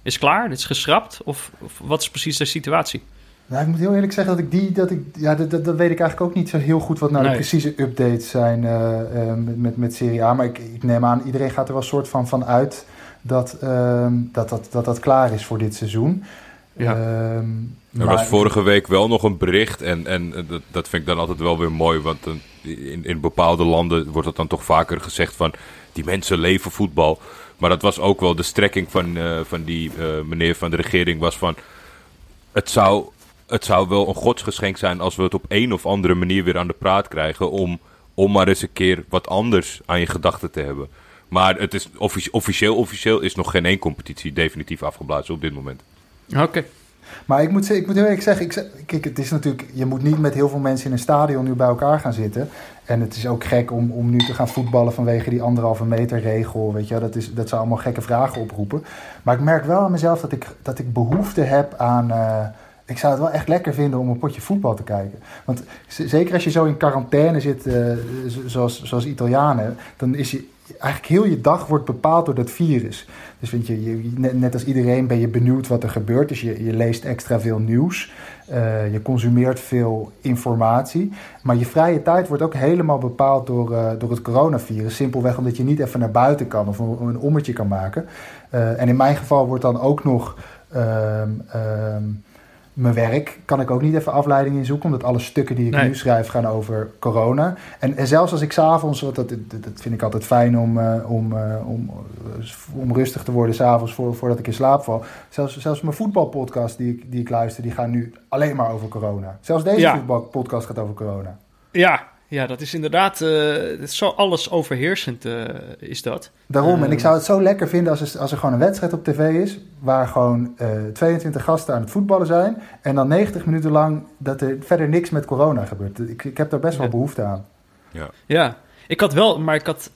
is klaar, dit is geschrapt? Of, of, wat is precies de situatie? Nou, ik moet heel eerlijk zeggen dat ik die, dat ik, ja, dat, dat, weet ik eigenlijk ook niet zo heel goed wat nou de precieze updates zijn uh, uh, met, met Serie A. Maar ik, ik neem aan, iedereen gaat er wel een soort van van uit dat, uh, dat, dat, dat dat klaar is voor dit seizoen. Ja. Um, er was vorige week wel nog een bericht en, en dat, dat vind ik dan altijd wel weer mooi, want in, in bepaalde landen wordt het dan toch vaker gezegd van die mensen leven voetbal. Maar dat was ook wel de strekking van, uh, van die uh, meneer van de regering was van... Het zou, het zou wel een godsgeschenk zijn als we het op een of andere manier weer aan de praat krijgen... om, om maar eens een keer wat anders aan je gedachten te hebben. Maar het is officieel, officieel is nog geen één competitie definitief afgeblazen op dit moment. Oké. Maar ik moet, ik moet eerlijk zeggen, ik, kijk, het is natuurlijk, je moet niet met heel veel mensen in een stadion nu bij elkaar gaan zitten. En het is ook gek om, om nu te gaan voetballen vanwege die anderhalve meter regel. Weet je, dat, is, dat zou allemaal gekke vragen oproepen. Maar ik merk wel aan mezelf dat ik, dat ik behoefte heb aan. Uh, ik zou het wel echt lekker vinden om een potje voetbal te kijken. Want zeker als je zo in quarantaine zit, uh, zoals, zoals Italianen, dan is je eigenlijk heel je dag wordt bepaald door dat virus. Dus vind je, net, als iedereen ben je benieuwd wat er gebeurt. Dus je, je leest extra veel nieuws. Uh, je consumeert veel informatie. Maar je vrije tijd wordt ook helemaal bepaald door, uh, door het coronavirus. Simpelweg omdat je niet even naar buiten kan of een, ommetje kan maken. Uh, en in mijn geval wordt dan ook nog. Ehm, ehm, mijn werk kan ik ook niet even afleiding in zoeken, omdat alle stukken die ik nu schrijf gaan over corona. En, en zelfs als ik s'avonds, dat, dat, dat vind ik altijd fijn om, uh, om, uh, om, om rustig te worden s'avonds voor, voordat ik in slaap val. Zelfs, zelfs mijn voetbalpodcast die ik, die ik luister, die gaan nu alleen maar over corona. Zelfs deze ja. voetbalpodcast gaat over corona. Ja, ja, dat is inderdaad uh, zo alles overheersend uh, is dat. Daarom, en ik zou het zo lekker vinden als er, als er gewoon een wedstrijd op tv is... waar gewoon uh, 22 gasten aan het voetballen zijn... en dan 90 minuten lang dat er verder niks met corona gebeurt. Ik, ik heb daar best wel behoefte aan. Ja. ja, ik had wel, maar ik had...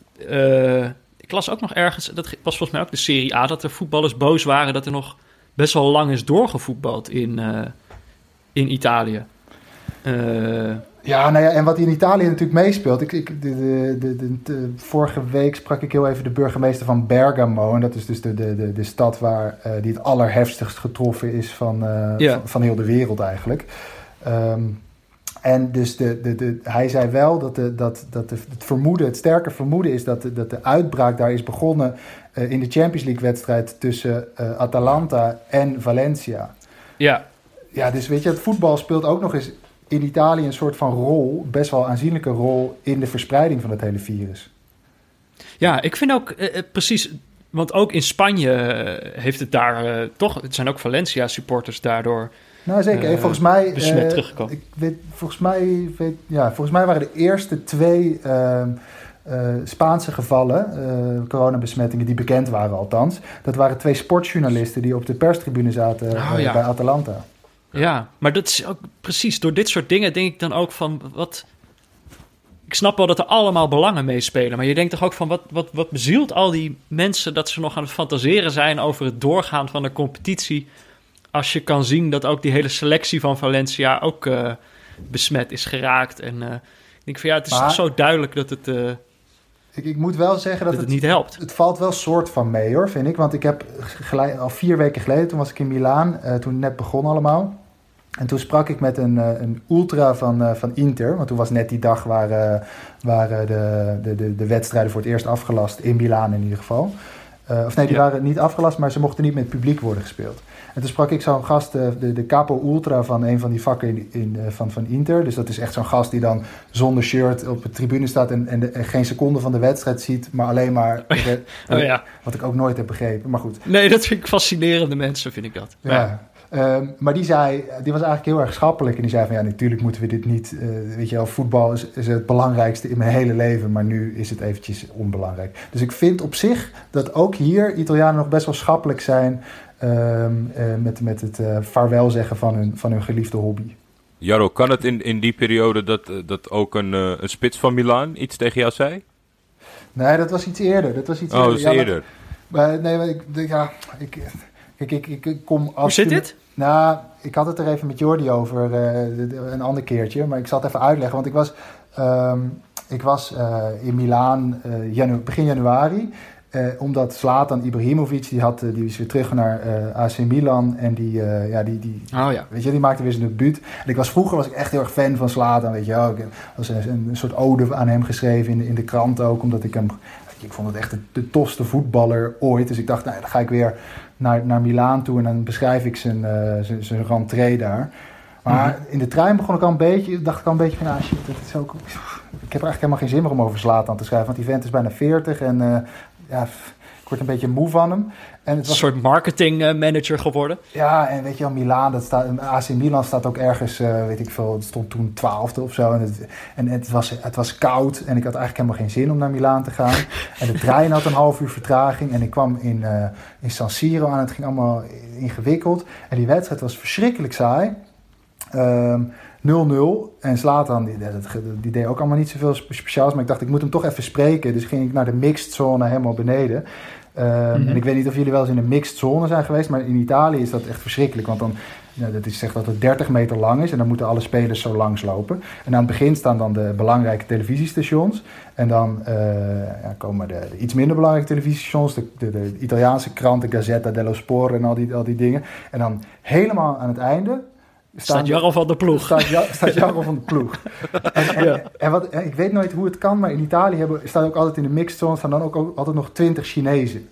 ik las ook nog ergens, dat was volgens mij ook de Serie A... dat de voetballers boos waren dat er nog best wel lang is doorgevoetbald in, in Italië. Ja, nou ja, en wat in Italië natuurlijk meespeelt. Ik, ik, de, de, de, vorige week sprak ik heel even de burgemeester van Bergamo. En dat is dus de, de, de, stad waar, uh, die het allerheftigst getroffen is van, uh, van, van, heel de wereld eigenlijk. Um, en dus de, de, de, hij zei wel dat, de, dat, dat de, het vermoeden, het sterke vermoeden is dat de, dat de uitbraak daar is begonnen uh, in de Champions League wedstrijd tussen Atalanta en Valencia. Ja. Ja, dus weet je, het voetbal speelt ook nog eens in Italië een soort van rol, best wel aanzienlijke rol in de verspreiding van het hele virus. Ja, ik vind ook eh, eh precies, want ook in Spanje eh, heeft het daar toch, het zijn ook Valencia supporters daardoor. Nou zeker, volgens mij. Besmet teruggekomen. Ik weet, volgens mij, weet, ja, volgens mij waren de eerste twee. Ehm, Spaanse gevallen, uh, coronabesmettingen die bekend waren althans. Dat waren twee sportjournalisten die op de perstribune zaten oh, ja. bij Atalanta. Ja, maar dat is ook precies door dit soort dingen denk ik dan ook van wat. Ik snap wel dat er allemaal belangen meespelen, maar je denkt toch ook van wat, wat, wat bezielt al die mensen dat ze nog aan het fantaseren zijn over het doorgaan van de competitie. Als je kan zien dat ook die hele selectie van Valencia ook uh, besmet is geraakt. En uh, ik denk van ja, het is maar, zo duidelijk dat het. Uh, ik, ik, moet wel zeggen dat, dat het, het, niet helpt. Het valt wel soort van mee hoor, vind ik. Want ik heb gelijk, al vier weken geleden, toen was ik in Milaan, uh, toen het net begon allemaal. En toen sprak ik met een, uh, een ultra van, uh, van Inter. Want toen was net die dag waar, waar de, de, de, de wedstrijden voor het eerst afgelast. In Milaan in ieder geval. Of nee, die waren niet afgelast, maar ze mochten niet met publiek worden gespeeld. En toen sprak ik zo'n gast, de, de capo ultra van een van die vakken in, in, van, van Inter. Dus dat is echt zo'n gast die dan zonder shirt op de tribune staat en, en, geen seconde van de wedstrijd ziet, maar alleen maar... oh, ja. Wat ik ook nooit heb begrepen, maar goed. Nee, dat vind ik fascinerende mensen, vind ik dat. Ja. Ehm, maar die zei, die was eigenlijk heel erg schappelijk. En die zei van ja, natuurlijk moeten we dit niet. Uh, weet je wel, voetbal is, is, het belangrijkste in mijn hele leven. Maar nu is het eventjes onbelangrijk. Dus ik vind op zich dat ook hier Italianen nog best wel schappelijk zijn. Ehm, eh, met, met het uh, vaarwel zeggen van hun, van hun geliefde hobby. Jarro, kan het in, in die periode dat, dat ook een, een spits van Milaan iets tegen jou zei? Nee, dat was iets eerder. Dat was iets oh, eerder. eerder. Maar, nee, ik, ja, ik, Kijk, ik, ik, ik kom als. Hoe zit dit? Nou, ik had het er even met Jordi over uh, een ander keertje. Maar ik zal het even uitleggen. Want ik was, um, ik was uh, in Milaan uh, janu begin januari. omdat Zlatan Ibrahimovic, die, had, die is weer terug naar AC Milan. En die, ja, die, die, oh, ja. weet je, die maakte weer zijn debuut. En ik was, vroeger was ik echt heel erg fan van Zlatan. Weet je wel. Ik was een, een, soort ode aan hem geschreven in, in de krant ook. Omdat ik hem... Ik vond het echt de, de tofste voetballer ooit. Dus ik dacht, nou, dan ga ik weer naar, naar Milaan toe en dan beschrijf ik zijn, uh, zijn, zijn rentree daar. Maar mhm. in de trein begon ik al een beetje, dacht ik al een beetje van, ah shit, dat is ook, ik heb er eigenlijk helemaal geen zin meer om over aan te schrijven, want die vent is bijna 40 en uh, ja, ik word een beetje moe van hem. En het was, een soort marketing eh, manager geworden. Ja, en weet je wel, Milaan, dat staat, AC Milan staat ook ergens, uh, weet ik veel, het stond toen twaalfde of zo. En, het, en het, was, het was koud en ik had eigenlijk helemaal geen zin om naar Milaan te gaan. en de trein had een half uur vertraging en ik kwam in, uh, in San Siro aan. Het ging allemaal ingewikkeld. En die wedstrijd was verschrikkelijk saai. Um, 0-0. En Slatan, die, die, deed ook allemaal niet zoveel speciaals. Maar ik dacht, ik moet hem toch even spreken. Dus ging ik naar de mixed zone helemaal beneden. Um, En ik weet niet of jullie wel eens in een mixed zone zijn geweest, maar in Italië is dat echt verschrikkelijk. Want dan, nou, dat is zegt dat het 30 meter lang is en dan moeten alle spelers zo langs lopen. En aan het begin staan dan de belangrijke televisiestations. En dan uh, ja, komen de, de, iets minder belangrijke televisiestations, de, de, de, Italiaanse kranten, Gazzetta dello Sport en al die, al die dingen. En dan helemaal aan het einde staat Jarro van de ploeg. Staat, Jarro van de ploeg. En, ja. en wat, ik weet nooit hoe het kan, maar in Italië hebben, staat ook altijd in de mixed zone staan dan ook altijd nog twintig Chinezen.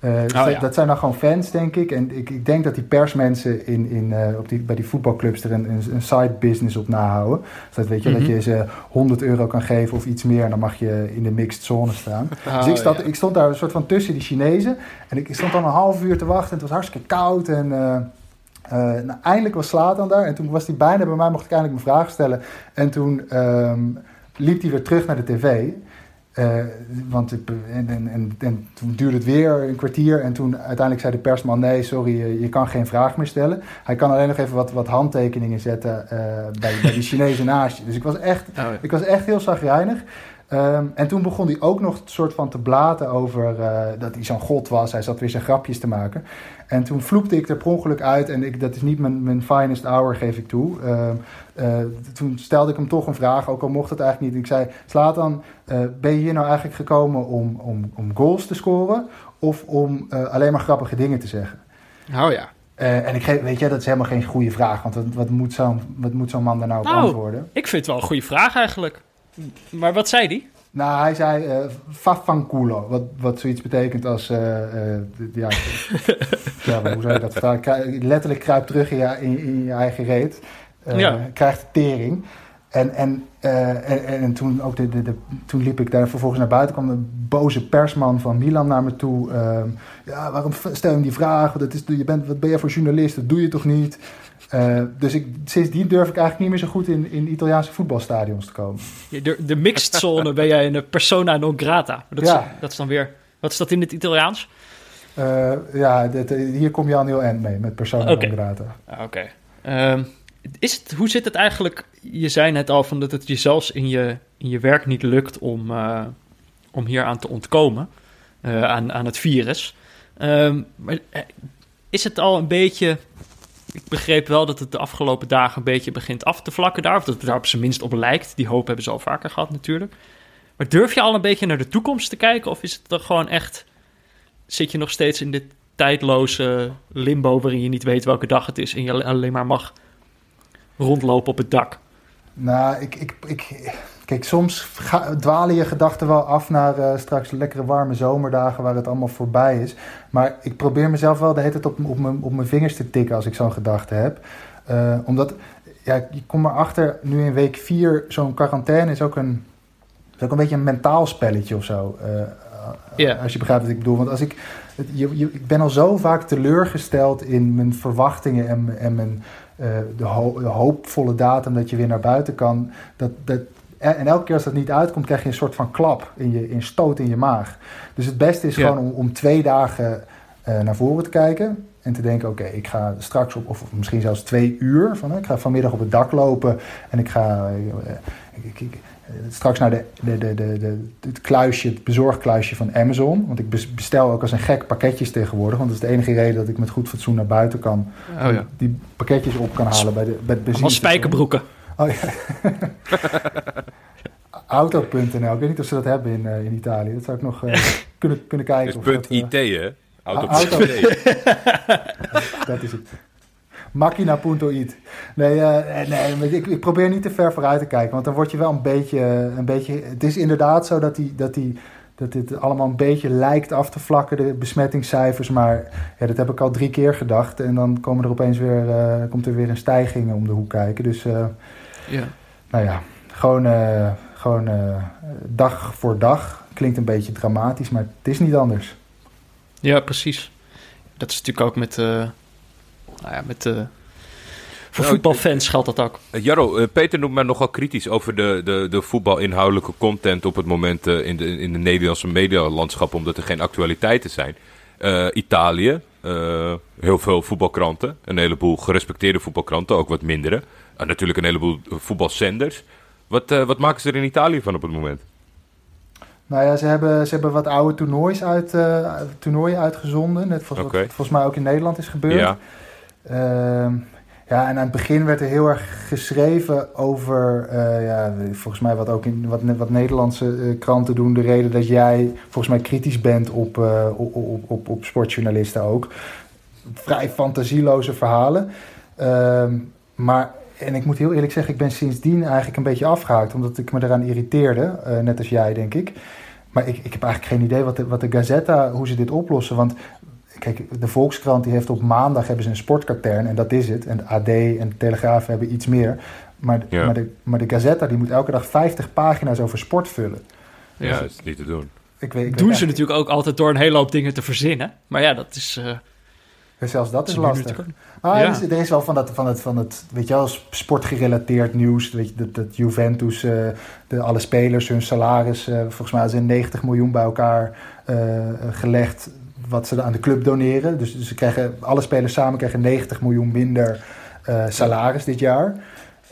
Uh, oh, dat zijn dan gewoon fans, denk ik. En ik, ik denk dat die persmensen in, in, uh, op die, bij die voetbalclubs er een, een, side business op nahouden. Dus dat, weet je, dat mhm. je ze 100 euro kan geven of iets meer en dan mag je in de mixed zone staan. Oh, dus ik stond, ik stond daar een soort van tussen die Chinezen. En ik stond dan een half uur te wachten en het was hartstikke koud. En uh, nou, eindelijk was dan daar en toen was hij bijna bij mij, mocht ik eindelijk mijn vraag stellen. En toen um, liep hij weer terug naar de tv. Uh, want en, en, en, en, toen duurde het weer een kwartier en toen uiteindelijk zei de persman: nee, sorry, je, kan geen vraag meer stellen. Hij kan alleen nog even wat, wat handtekeningen zetten uh, bij, bij die Chinese naast Dus ik was echt, oh, ik was echt heel zagrijnig. Um, en toen begon hij ook nog soort van te blaten over uh, dat hij zo'n god was. Hij zat weer zijn grapjes te maken. En toen vloekte ik er per ongeluk uit. En ik, dat is niet mijn, mijn finest hour, geef ik toe. Uh, uh, toen stelde ik hem toch een vraag, ook al mocht het eigenlijk niet. Ik zei, slaat dan, ben je hier nou eigenlijk gekomen om, om, om goals te scoren? Of om alleen maar grappige dingen te zeggen? Oh ja. en ik geef, weet je, dat is helemaal geen goede vraag. Want wat, wat moet zo'n zo man daar nou op nou, antwoorden? Ik vind het wel een goede vraag eigenlijk. Maar wat zei hij? Nou, hij zei uh, fafanculo, wat, wat zoiets betekent als, uh, uh, ja, ja, hoe zou je dat vertalen? Letterlijk kruip terug in je, in, in je eigen reet, ja. krijgt tering. En, en, en, en, toen, ook de, de, de, toen liep ik daar vervolgens naar buiten, kwam een boze persman van Milan naar me toe. Ehm, ja, waarom stel je die vraag? Dat is, je bent, wat ben je voor journalist? Dat doe je toch niet? Uh, dus ik, sindsdien durf ik eigenlijk niet meer zo goed in, in Italiaanse voetbalstadions te komen. De, de mixed zone ben jij een persona non grata. Dat, ja. is, dat is dan weer... Wat is dat in het Italiaans? Uh, ja, dit, hier kom je al heel eind mee met persona non grata. Ah, oké. Okay. Um, ehm, hoe zit het eigenlijk? Je zei net al van dat het je zelfs in je, in je werk niet lukt om, uh, om hier aan te ontkomen. aan, aan het virus. Um, maar is het al een beetje ik begreep wel dat het de afgelopen dagen een beetje begint af te vlakken daar. Of dat het daar op zijn minst op lijkt. Die hoop hebben ze al vaker gehad natuurlijk. Maar durf je al een beetje naar de toekomst te kijken? Of is het dan gewoon echt... Zit je nog steeds in dit tijdloze limbo... waarin je niet weet welke dag het is... en je alleen maar mag rondlopen op het dak? Nou, ik, ik, ik, kijk, soms dwalen je gedachten wel af naar uh, straks lekkere warme zomerdagen waar het allemaal voorbij is. Maar ik probeer mezelf wel de hele tijd op, op, mijn, op mijn vingers te tikken als ik zo'n gedachte heb. Uh, omdat, ja, je komt maar achter, nu in week 4, zo'n quarantaine is ook een, is ook een beetje een mentaal spelletje of zo. Uh, Als je begrijpt wat ik bedoel. Want als ik, je, je, ik ben al zo vaak teleurgesteld in mijn verwachtingen en, en mijn, de, ho de, hoopvolle datum dat je weer naar buiten kan. Dat, dat, en elke keer als dat niet uitkomt, krijg je een soort van klap, in je, in stoot in je maag. Dus het beste is gewoon om, om twee dagen uh, naar voren te kijken. En te denken, oké, ik ga straks op, of misschien zelfs twee uur, van, ik ga vanmiddag op het dak lopen en ik ga uh, ik, ik, straks naar de, de, de, de, het kluisje, het bezorgkluisje van Amazon. Want ik bestel ook als een gek pakketjes tegenwoordig. Want dat is de enige reden dat ik met goed fatsoen naar buiten kan. Oh ja. Die pakketjes op kan halen bij de, bij het benzine. spijkerbroeken. Oh ja. Auto.nl. Ik weet niet of ze dat hebben in, uh, in Italië. Dat zou ik nog uh, kunnen, kunnen kijken. Het is punt IT, hè? Auto. dat is het. Machina.it. Nee, uh, nee ik, ik, probeer niet te ver vooruit te kijken. Want dan word je wel een beetje... Een beetje het is inderdaad zo dat, die, dat, die, dat dit allemaal een beetje lijkt af te vlakken, de besmettingscijfers. Maar ja, dat heb ik al drie keer gedacht. En dan komen er opeens weer, uh, komt er weer een stijging om de hoek kijken. Dus uh, ja. nou ja, gewoon, uh, gewoon dag voor dag. Klinkt een beetje dramatisch, maar het is niet anders. Ja, precies. Dat is natuurlijk ook met, uh, nou ja, met uh, voor nou, voetbalfans geldt dat ook. Uh, Jarro, Peter noemt mij nogal kritisch over de, de, de voetbalinhoudelijke content op het moment in, de, in de Nederlandse medialandschap, omdat er geen actualiteiten zijn. Italië, heel veel voetbalkranten, een heleboel gerespecteerde voetbalkranten, ook wat mindere. natuurlijk een heleboel voetbalzenders. Wat, wat maken ze er in Italië van op het moment? Nou ja, ze hebben, ze hebben wat oude toernoois uit, uh, toernooien uitgezonden. Net zoals okay. wat volgens mij ook in Nederland is gebeurd. Ja. Ja, en aan het begin werd er heel erg geschreven over, uh, ja, volgens mij wat ook in wat, wat Nederlandse uh, kranten doen, de reden dat jij volgens mij kritisch bent op, op, op, op, op sportjournalisten ook. Vrij fantasieloze verhalen. Ehm, maar en ik moet heel eerlijk zeggen, ik ben sindsdien eigenlijk een beetje afgehaakt, omdat ik me eraan irriteerde, net als jij, denk ik. Maar ik, ik heb eigenlijk geen idee wat de, wat de Gazetta, hoe ze dit oplossen. Want kijk, de Volkskrant die heeft op maandag hebben ze een sportkatern en dat is het. En de AD en de Telegraaf hebben iets meer. Maar, maar, de, maar de Gazetta die moet elke dag 50 pagina's over sport vullen. Ja, dus dat is niet te doen. Ik weet, ik Doen ze natuurlijk ook altijd door een hele hoop dingen te verzinnen. Maar ja, dat is... Uh... Zelfs dat is lastig. Ah, ja. er, is, wel van, dat, van, het, van het, weet je wel, sportgerelateerd nieuws. Weet je, dat, dat Juventus, uh, de, alle spelers, hun salaris, uh, volgens mij zijn 90 miljoen bij elkaar uh, gelegd. Wat ze aan de club doneren. Dus, dus, ze krijgen, alle spelers samen krijgen 90 miljoen minder salaris dit jaar.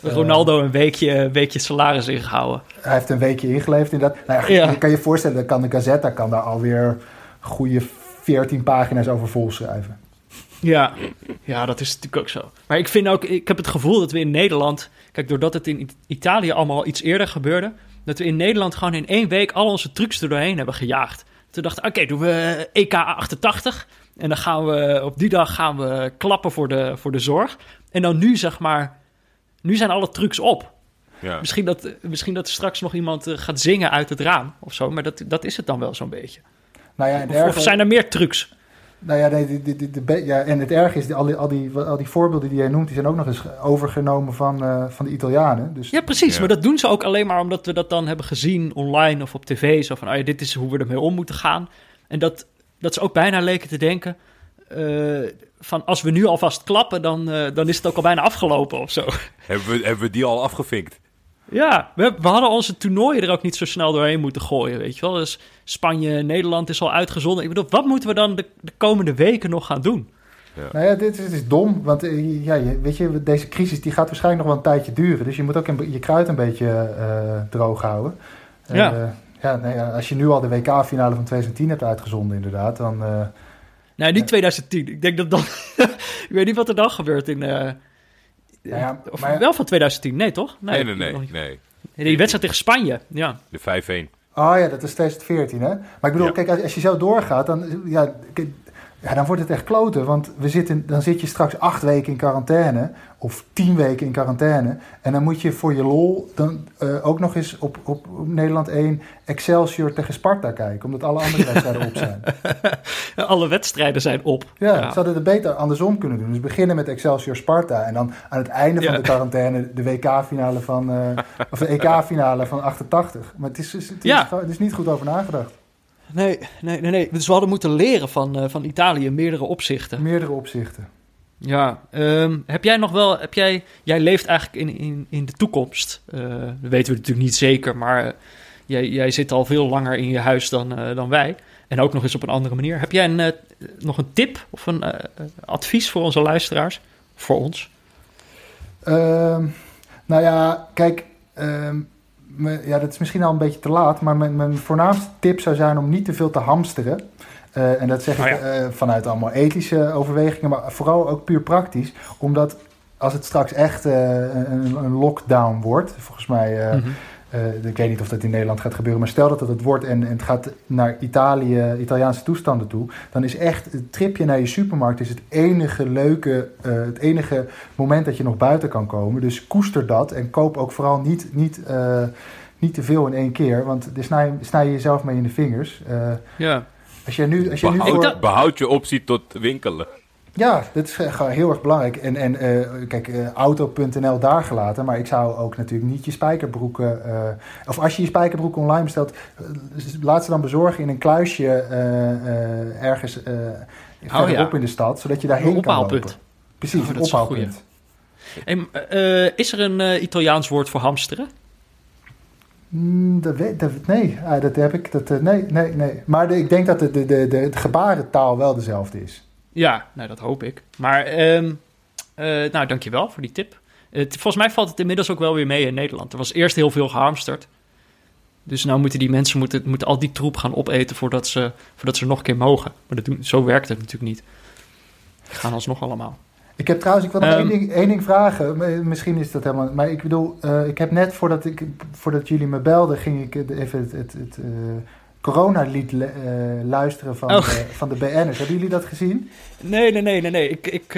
Ronaldo een weekje, een weekje salaris ingehouden. Hij heeft een weekje ingeleverd inderdaad. Nou ja, kan je voorstellen, kan de Gazetta kan daar alweer goede 14 pagina's over volschrijven. Ja, ja, dat is natuurlijk ook zo. Maar ik vind ook, ik heb het gevoel dat we in Nederland, kijk, doordat het in Italië allemaal iets eerder gebeurde, dat we in Nederland gewoon in één week al onze trucs er doorheen hebben gejaagd. Toen dachten oké, doen we EK 88 en dan gaan we, op die dag gaan we klappen voor de, voor de zorg. En dan nu, zeg maar, nu zijn alle trucs op. Ja. Misschien, dat, misschien dat er straks nog iemand eh, gaat zingen uit het raam of zo, maar dat, dat is het dan wel zo'n beetje. Nou ja, of, of zijn er meer trucs? Nou ja, nee, de, ja, en het erg is, die, al, die, al, die, al die voorbeelden die jij noemt, die zijn ook nog eens overgenomen van, uh, van de Italianen. Dus, ja, precies. Maar dat doen ze ook alleen maar omdat we dat dan hebben gezien online of op tv. Zo van, oh ja, dit is hoe we ermee om moeten gaan. En dat, dat ze ook bijna leken te denken, uh, van als we nu alvast klappen, dan, uh, dan is het ook al bijna afgelopen of zo. Hebben we, hebben we die al afgevinkt? Ja, we, we, hadden onze toernooien er ook niet zo snel doorheen moeten gooien, weet je wel. Dus Spanje, Nederland is al uitgezonden. Ik bedoel, wat moeten we dan de, de komende weken nog gaan doen? Ja. Nou ja, dit, is dom, want eh, ja, weet je, deze crisis die gaat waarschijnlijk nog wel een tijdje duren. Dus je moet ook een, je kruid een beetje uh, droog houden. Ja. Uh, ja, nou ja, als je nu al de WK-finale van 2010 hebt uitgezonden inderdaad, dan... nee, niet 2010. Ik denk dat dan... ik weet niet wat er dan gebeurt in nou ja, of wel van 2010, nee toch? Nee, nee, nee. nee, nee. Die wedstrijd tegen Spanje, ja. De 5-1. Oh ja, dat is 2014 hè. Maar ik bedoel, kijk, als, je zo doorgaat, dan... Ja, Ja, dan wordt het echt kloten. Want we zitten, dan zit je straks acht weken in quarantaine. Of tien weken in quarantaine. En dan moet je voor je lol dan uh, ook nog eens op, op, op, Nederland 1 Excelsior tegen Sparta kijken. Omdat alle andere wedstrijden op zijn. alle wedstrijden zijn op. Ja, ja, ze hadden het beter andersom kunnen doen. Dus beginnen met Excelsior Sparta. En dan aan het einde van de quarantaine de WK-finale van... Uh, of de EK-finale van 88. Maar het is, het, is, ja. het is niet goed over nagedacht. Nee, nee, nee, nee. Dus we hadden moeten leren van, uh, van Italië in meerdere opzichten. Meerdere opzichten. Ja, um, heb jij nog wel, heb jij, jij leeft eigenlijk in, in, in de toekomst. Uh, dat weten we natuurlijk niet zeker, maar jij, jij zit al veel langer in je huis dan, dan wij. En ook nog eens op een andere manier. Heb jij een, nog een tip of een advies voor onze luisteraars? Voor ons? Um, nou ja, kijk, um, ja, dat is misschien al een beetje te laat, maar mijn, mijn voornaamste tip zou zijn om niet te veel te hamsteren. Uh, en dat zeg ik uh, vanuit allemaal ethische overwegingen, maar vooral ook puur praktisch. Omdat als het straks echt uh, een, een, lockdown wordt, volgens mij, mm -hmm. Ik weet niet of dat in Nederland gaat gebeuren, maar stel dat het het wordt en, en het gaat naar Italië, Italiaanse toestanden toe, dan is echt het tripje naar je supermarkt is het enige leuke, het enige moment dat je nog buiten kan komen. Dus koester dat en koop ook vooral niet, niet niet te veel in één keer, want daar snij, snij je jezelf mee in de vingers. Uh, ja. Als je nu, als je behoud, nu voor... behoud je optie tot winkelen. Ja, dat is gewoon heel erg belangrijk. En, en uh, kijk, uh, auto.nl daar gelaten. Maar ik zou ook natuurlijk niet je spijkerbroeken... Uh, of als je je spijkerbroek online bestelt... laat ze dan bezorgen in een kluisje ergens oh, ja. in de stad. Zodat je daarheen kan lopen. Precies, oh, een ophaalpunt. En, is er een Italiaans woord voor hamsteren? Mm, dat weet, dat, nee, ah, dat heb ik. Dat, nee, nee, nee. Maar de, ik denk dat de, de, de, de, gebarentaal wel dezelfde is. Ja, nou, dat hoop ik. Maar, um, uh, nou, dankjewel voor die tip. Het, volgens mij valt het inmiddels ook wel weer mee in Nederland. Er was eerst heel veel gehamsterd. Dus nou moeten die mensen moeten, moeten al die troep gaan opeten voordat ze, voordat ze nog een keer mogen. Maar dat doen, zo werkt het natuurlijk niet. Die gaan alsnog allemaal. Ik heb trouwens, ik wil nog um, één, ding, één ding vragen. Misschien is dat helemaal. Maar ik bedoel, uh, ik heb net voordat, ik, voordat jullie me belden, ging ik even het, het, het uh, coronalied uh, luisteren van, oh. de, van de BN'ers. Hebben jullie dat gezien? Nee, nee, nee, nee, nee. Ik, ik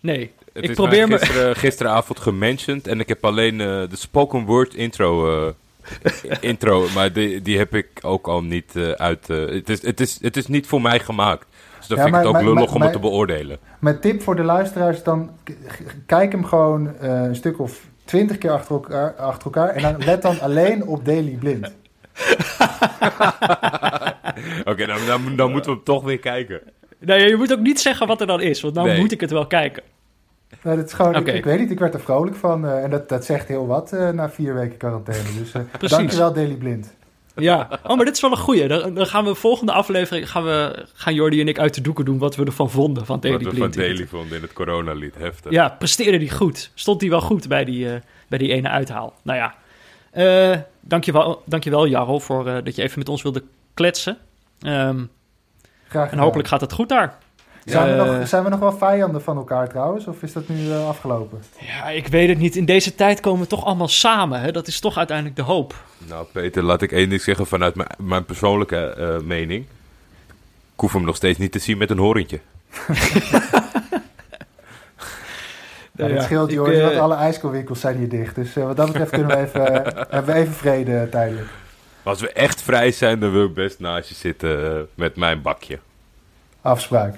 nee. Het ik is probeer gisteren, me... gisteravond gementiond en ik heb alleen de spoken word intro intro, maar die, die heb ik ook al niet uit. het, is, het, is, het is niet voor mij gemaakt. Dus dan vind ik het ook lullig om het te beoordelen. Mijn tip voor de luisteraars dan... Kijk hem gewoon uh, een stuk of twintig keer achter elkaar, achter elkaar... en dan let dan alleen op Daily Blind. Oké, okay, dan, dan, dan, moeten we hem toch weer kijken. Nee, je moet ook niet zeggen wat er dan is, want dan nee. moet ik het wel kijken. Nou, dat is gewoon, okay. ik, ik, weet niet, ik werd er vrolijk van. Uh, en dat, dat zegt heel wat uh, na vier weken quarantaine. Dus uh, dankjewel Daily Blind. Ja, oh, maar dit is wel een goeie. Dan, dan gaan we volgende aflevering, gaan, we, gaan Jordi en ik uit de doeken doen wat we ervan vonden van Daily Wat we van Daily vonden in het coronalied, heftig. Ja, presteerde die goed. Stond die wel goed bij die, uh, bij die ene uithaal. Nou ja, uh, dankjewel, dankjewel Jarro voor uh, dat je even met ons wilde kletsen. Um, Graag En hopelijk gaat het goed daar. Zijn, we nog, zijn we nog wel vijanden van elkaar trouwens? Of is dat nu uh, afgelopen? Ja, ik weet het niet. In deze tijd komen we toch allemaal samen. Hè? Dat is toch uiteindelijk de hoop. Nou, Peter, laat ik één ding zeggen vanuit mijn, mijn persoonlijke uh, mening. Ik hoef hem nog steeds niet te zien met een horentje. Ja, dat scheelt, joh. Uh, want alle ijskoolwinkels zijn hier dicht. Dus uh, wat dat betreft kunnen we even, hebben we even vrede tijdelijk. Als we echt vrij zijn, dan wil ik best naast je zitten met mijn bakje. Afspraak.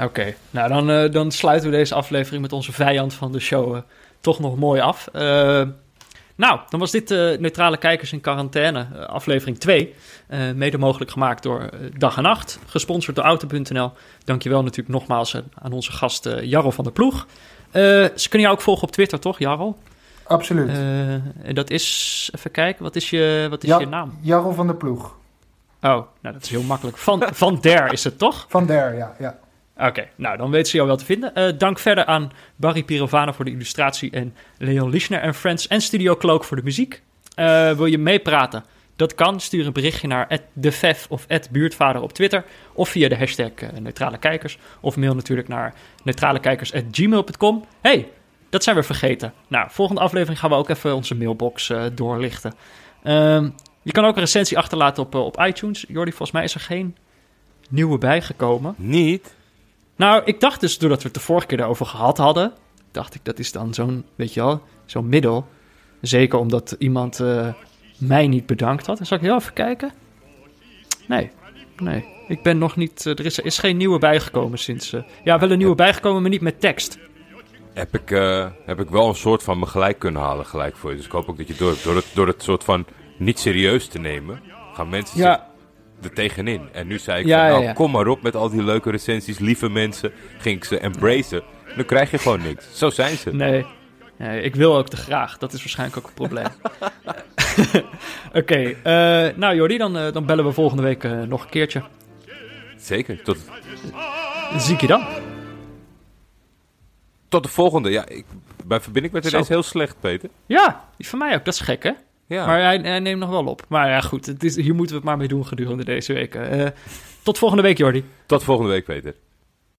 Oké, nou dan, uh, dan sluiten we deze aflevering met onze vijand van de show uh, toch nog mooi af. Uh, nou, dan was dit Neutrale Kijkers in Quarantaine, aflevering 2. mede mogelijk gemaakt door Dag en Nacht, gesponsord door Auto.nl. Dankjewel natuurlijk nogmaals aan onze gast Jarro van der Ploeg. Ze kunnen jou ook volgen op Twitter, toch, Jarro? Absoluut. en dat is, even kijken, wat is je, wat is ja, je naam? Jarro van der Ploeg. Oh, nou dat is heel makkelijk. Van, van der is het toch? Van der, ja. ja. Oké, nou dan weten ze jou wel te vinden. Uh, dank verder aan Barry Pirovano voor de illustratie en Leon Lischner en Friends en Studio Cloak voor de muziek. Uh, wil je meepraten? Dat kan. Stuur een berichtje naar @defef of buurtvader op Twitter of via de hashtag uh, neutrale kijkers of mail natuurlijk naar neutralekijkers@gmail.com. Hey, dat zijn we vergeten. Nou, volgende aflevering gaan we ook even onze mailbox doorlichten. Ehm, je kan ook een recensie achterlaten op, op iTunes. Jordi, volgens mij is er geen nieuwe bijgekomen. Niet? Nou, ik dacht dus, doordat we het de vorige keer daarover gehad hadden... dacht ik, dat is dan zo'n, weet je wel, zo'n middel. Zeker omdat iemand uh, mij niet bedankt had. Dan zal ik heel even kijken. Nee, nee. Ik ben nog niet... Uh, er is, is geen nieuwe bijgekomen sinds... Uh, ja, wel een nieuwe bijgekomen, maar niet met tekst. Heb ik, heb ik wel een soort van me gelijk kunnen halen gelijk voor je. Dus ik hoop ook dat je door, door, het, door het soort van niet serieus te nemen... gaan mensen ja er tegenin. En nu zei ik van, nou, kom maar op met al die leuke recensies, lieve mensen. Ging ik ze embracen. Dan krijg je gewoon niks. Zo zijn ze. Nee. Nee ik wil ook te graag. Dat is waarschijnlijk ook een probleem. Oké. Eh, nou Jordi, dan, uh, dan bellen we volgende week uh, nog een keertje. Zeker. Tot... Zie ik je dan. Tot de volgende. Ja, ik, mijn verbinding met ineens heel slecht, Peter. Ja, die van mij ook. Dat is gek, hè? Ja. Maar hij, hij, neemt nog wel op. Maar ja, goed. Het is, hier moeten we het maar mee doen gedurende deze weken. Tot volgende week, Jordi. Tot volgende week, Peter.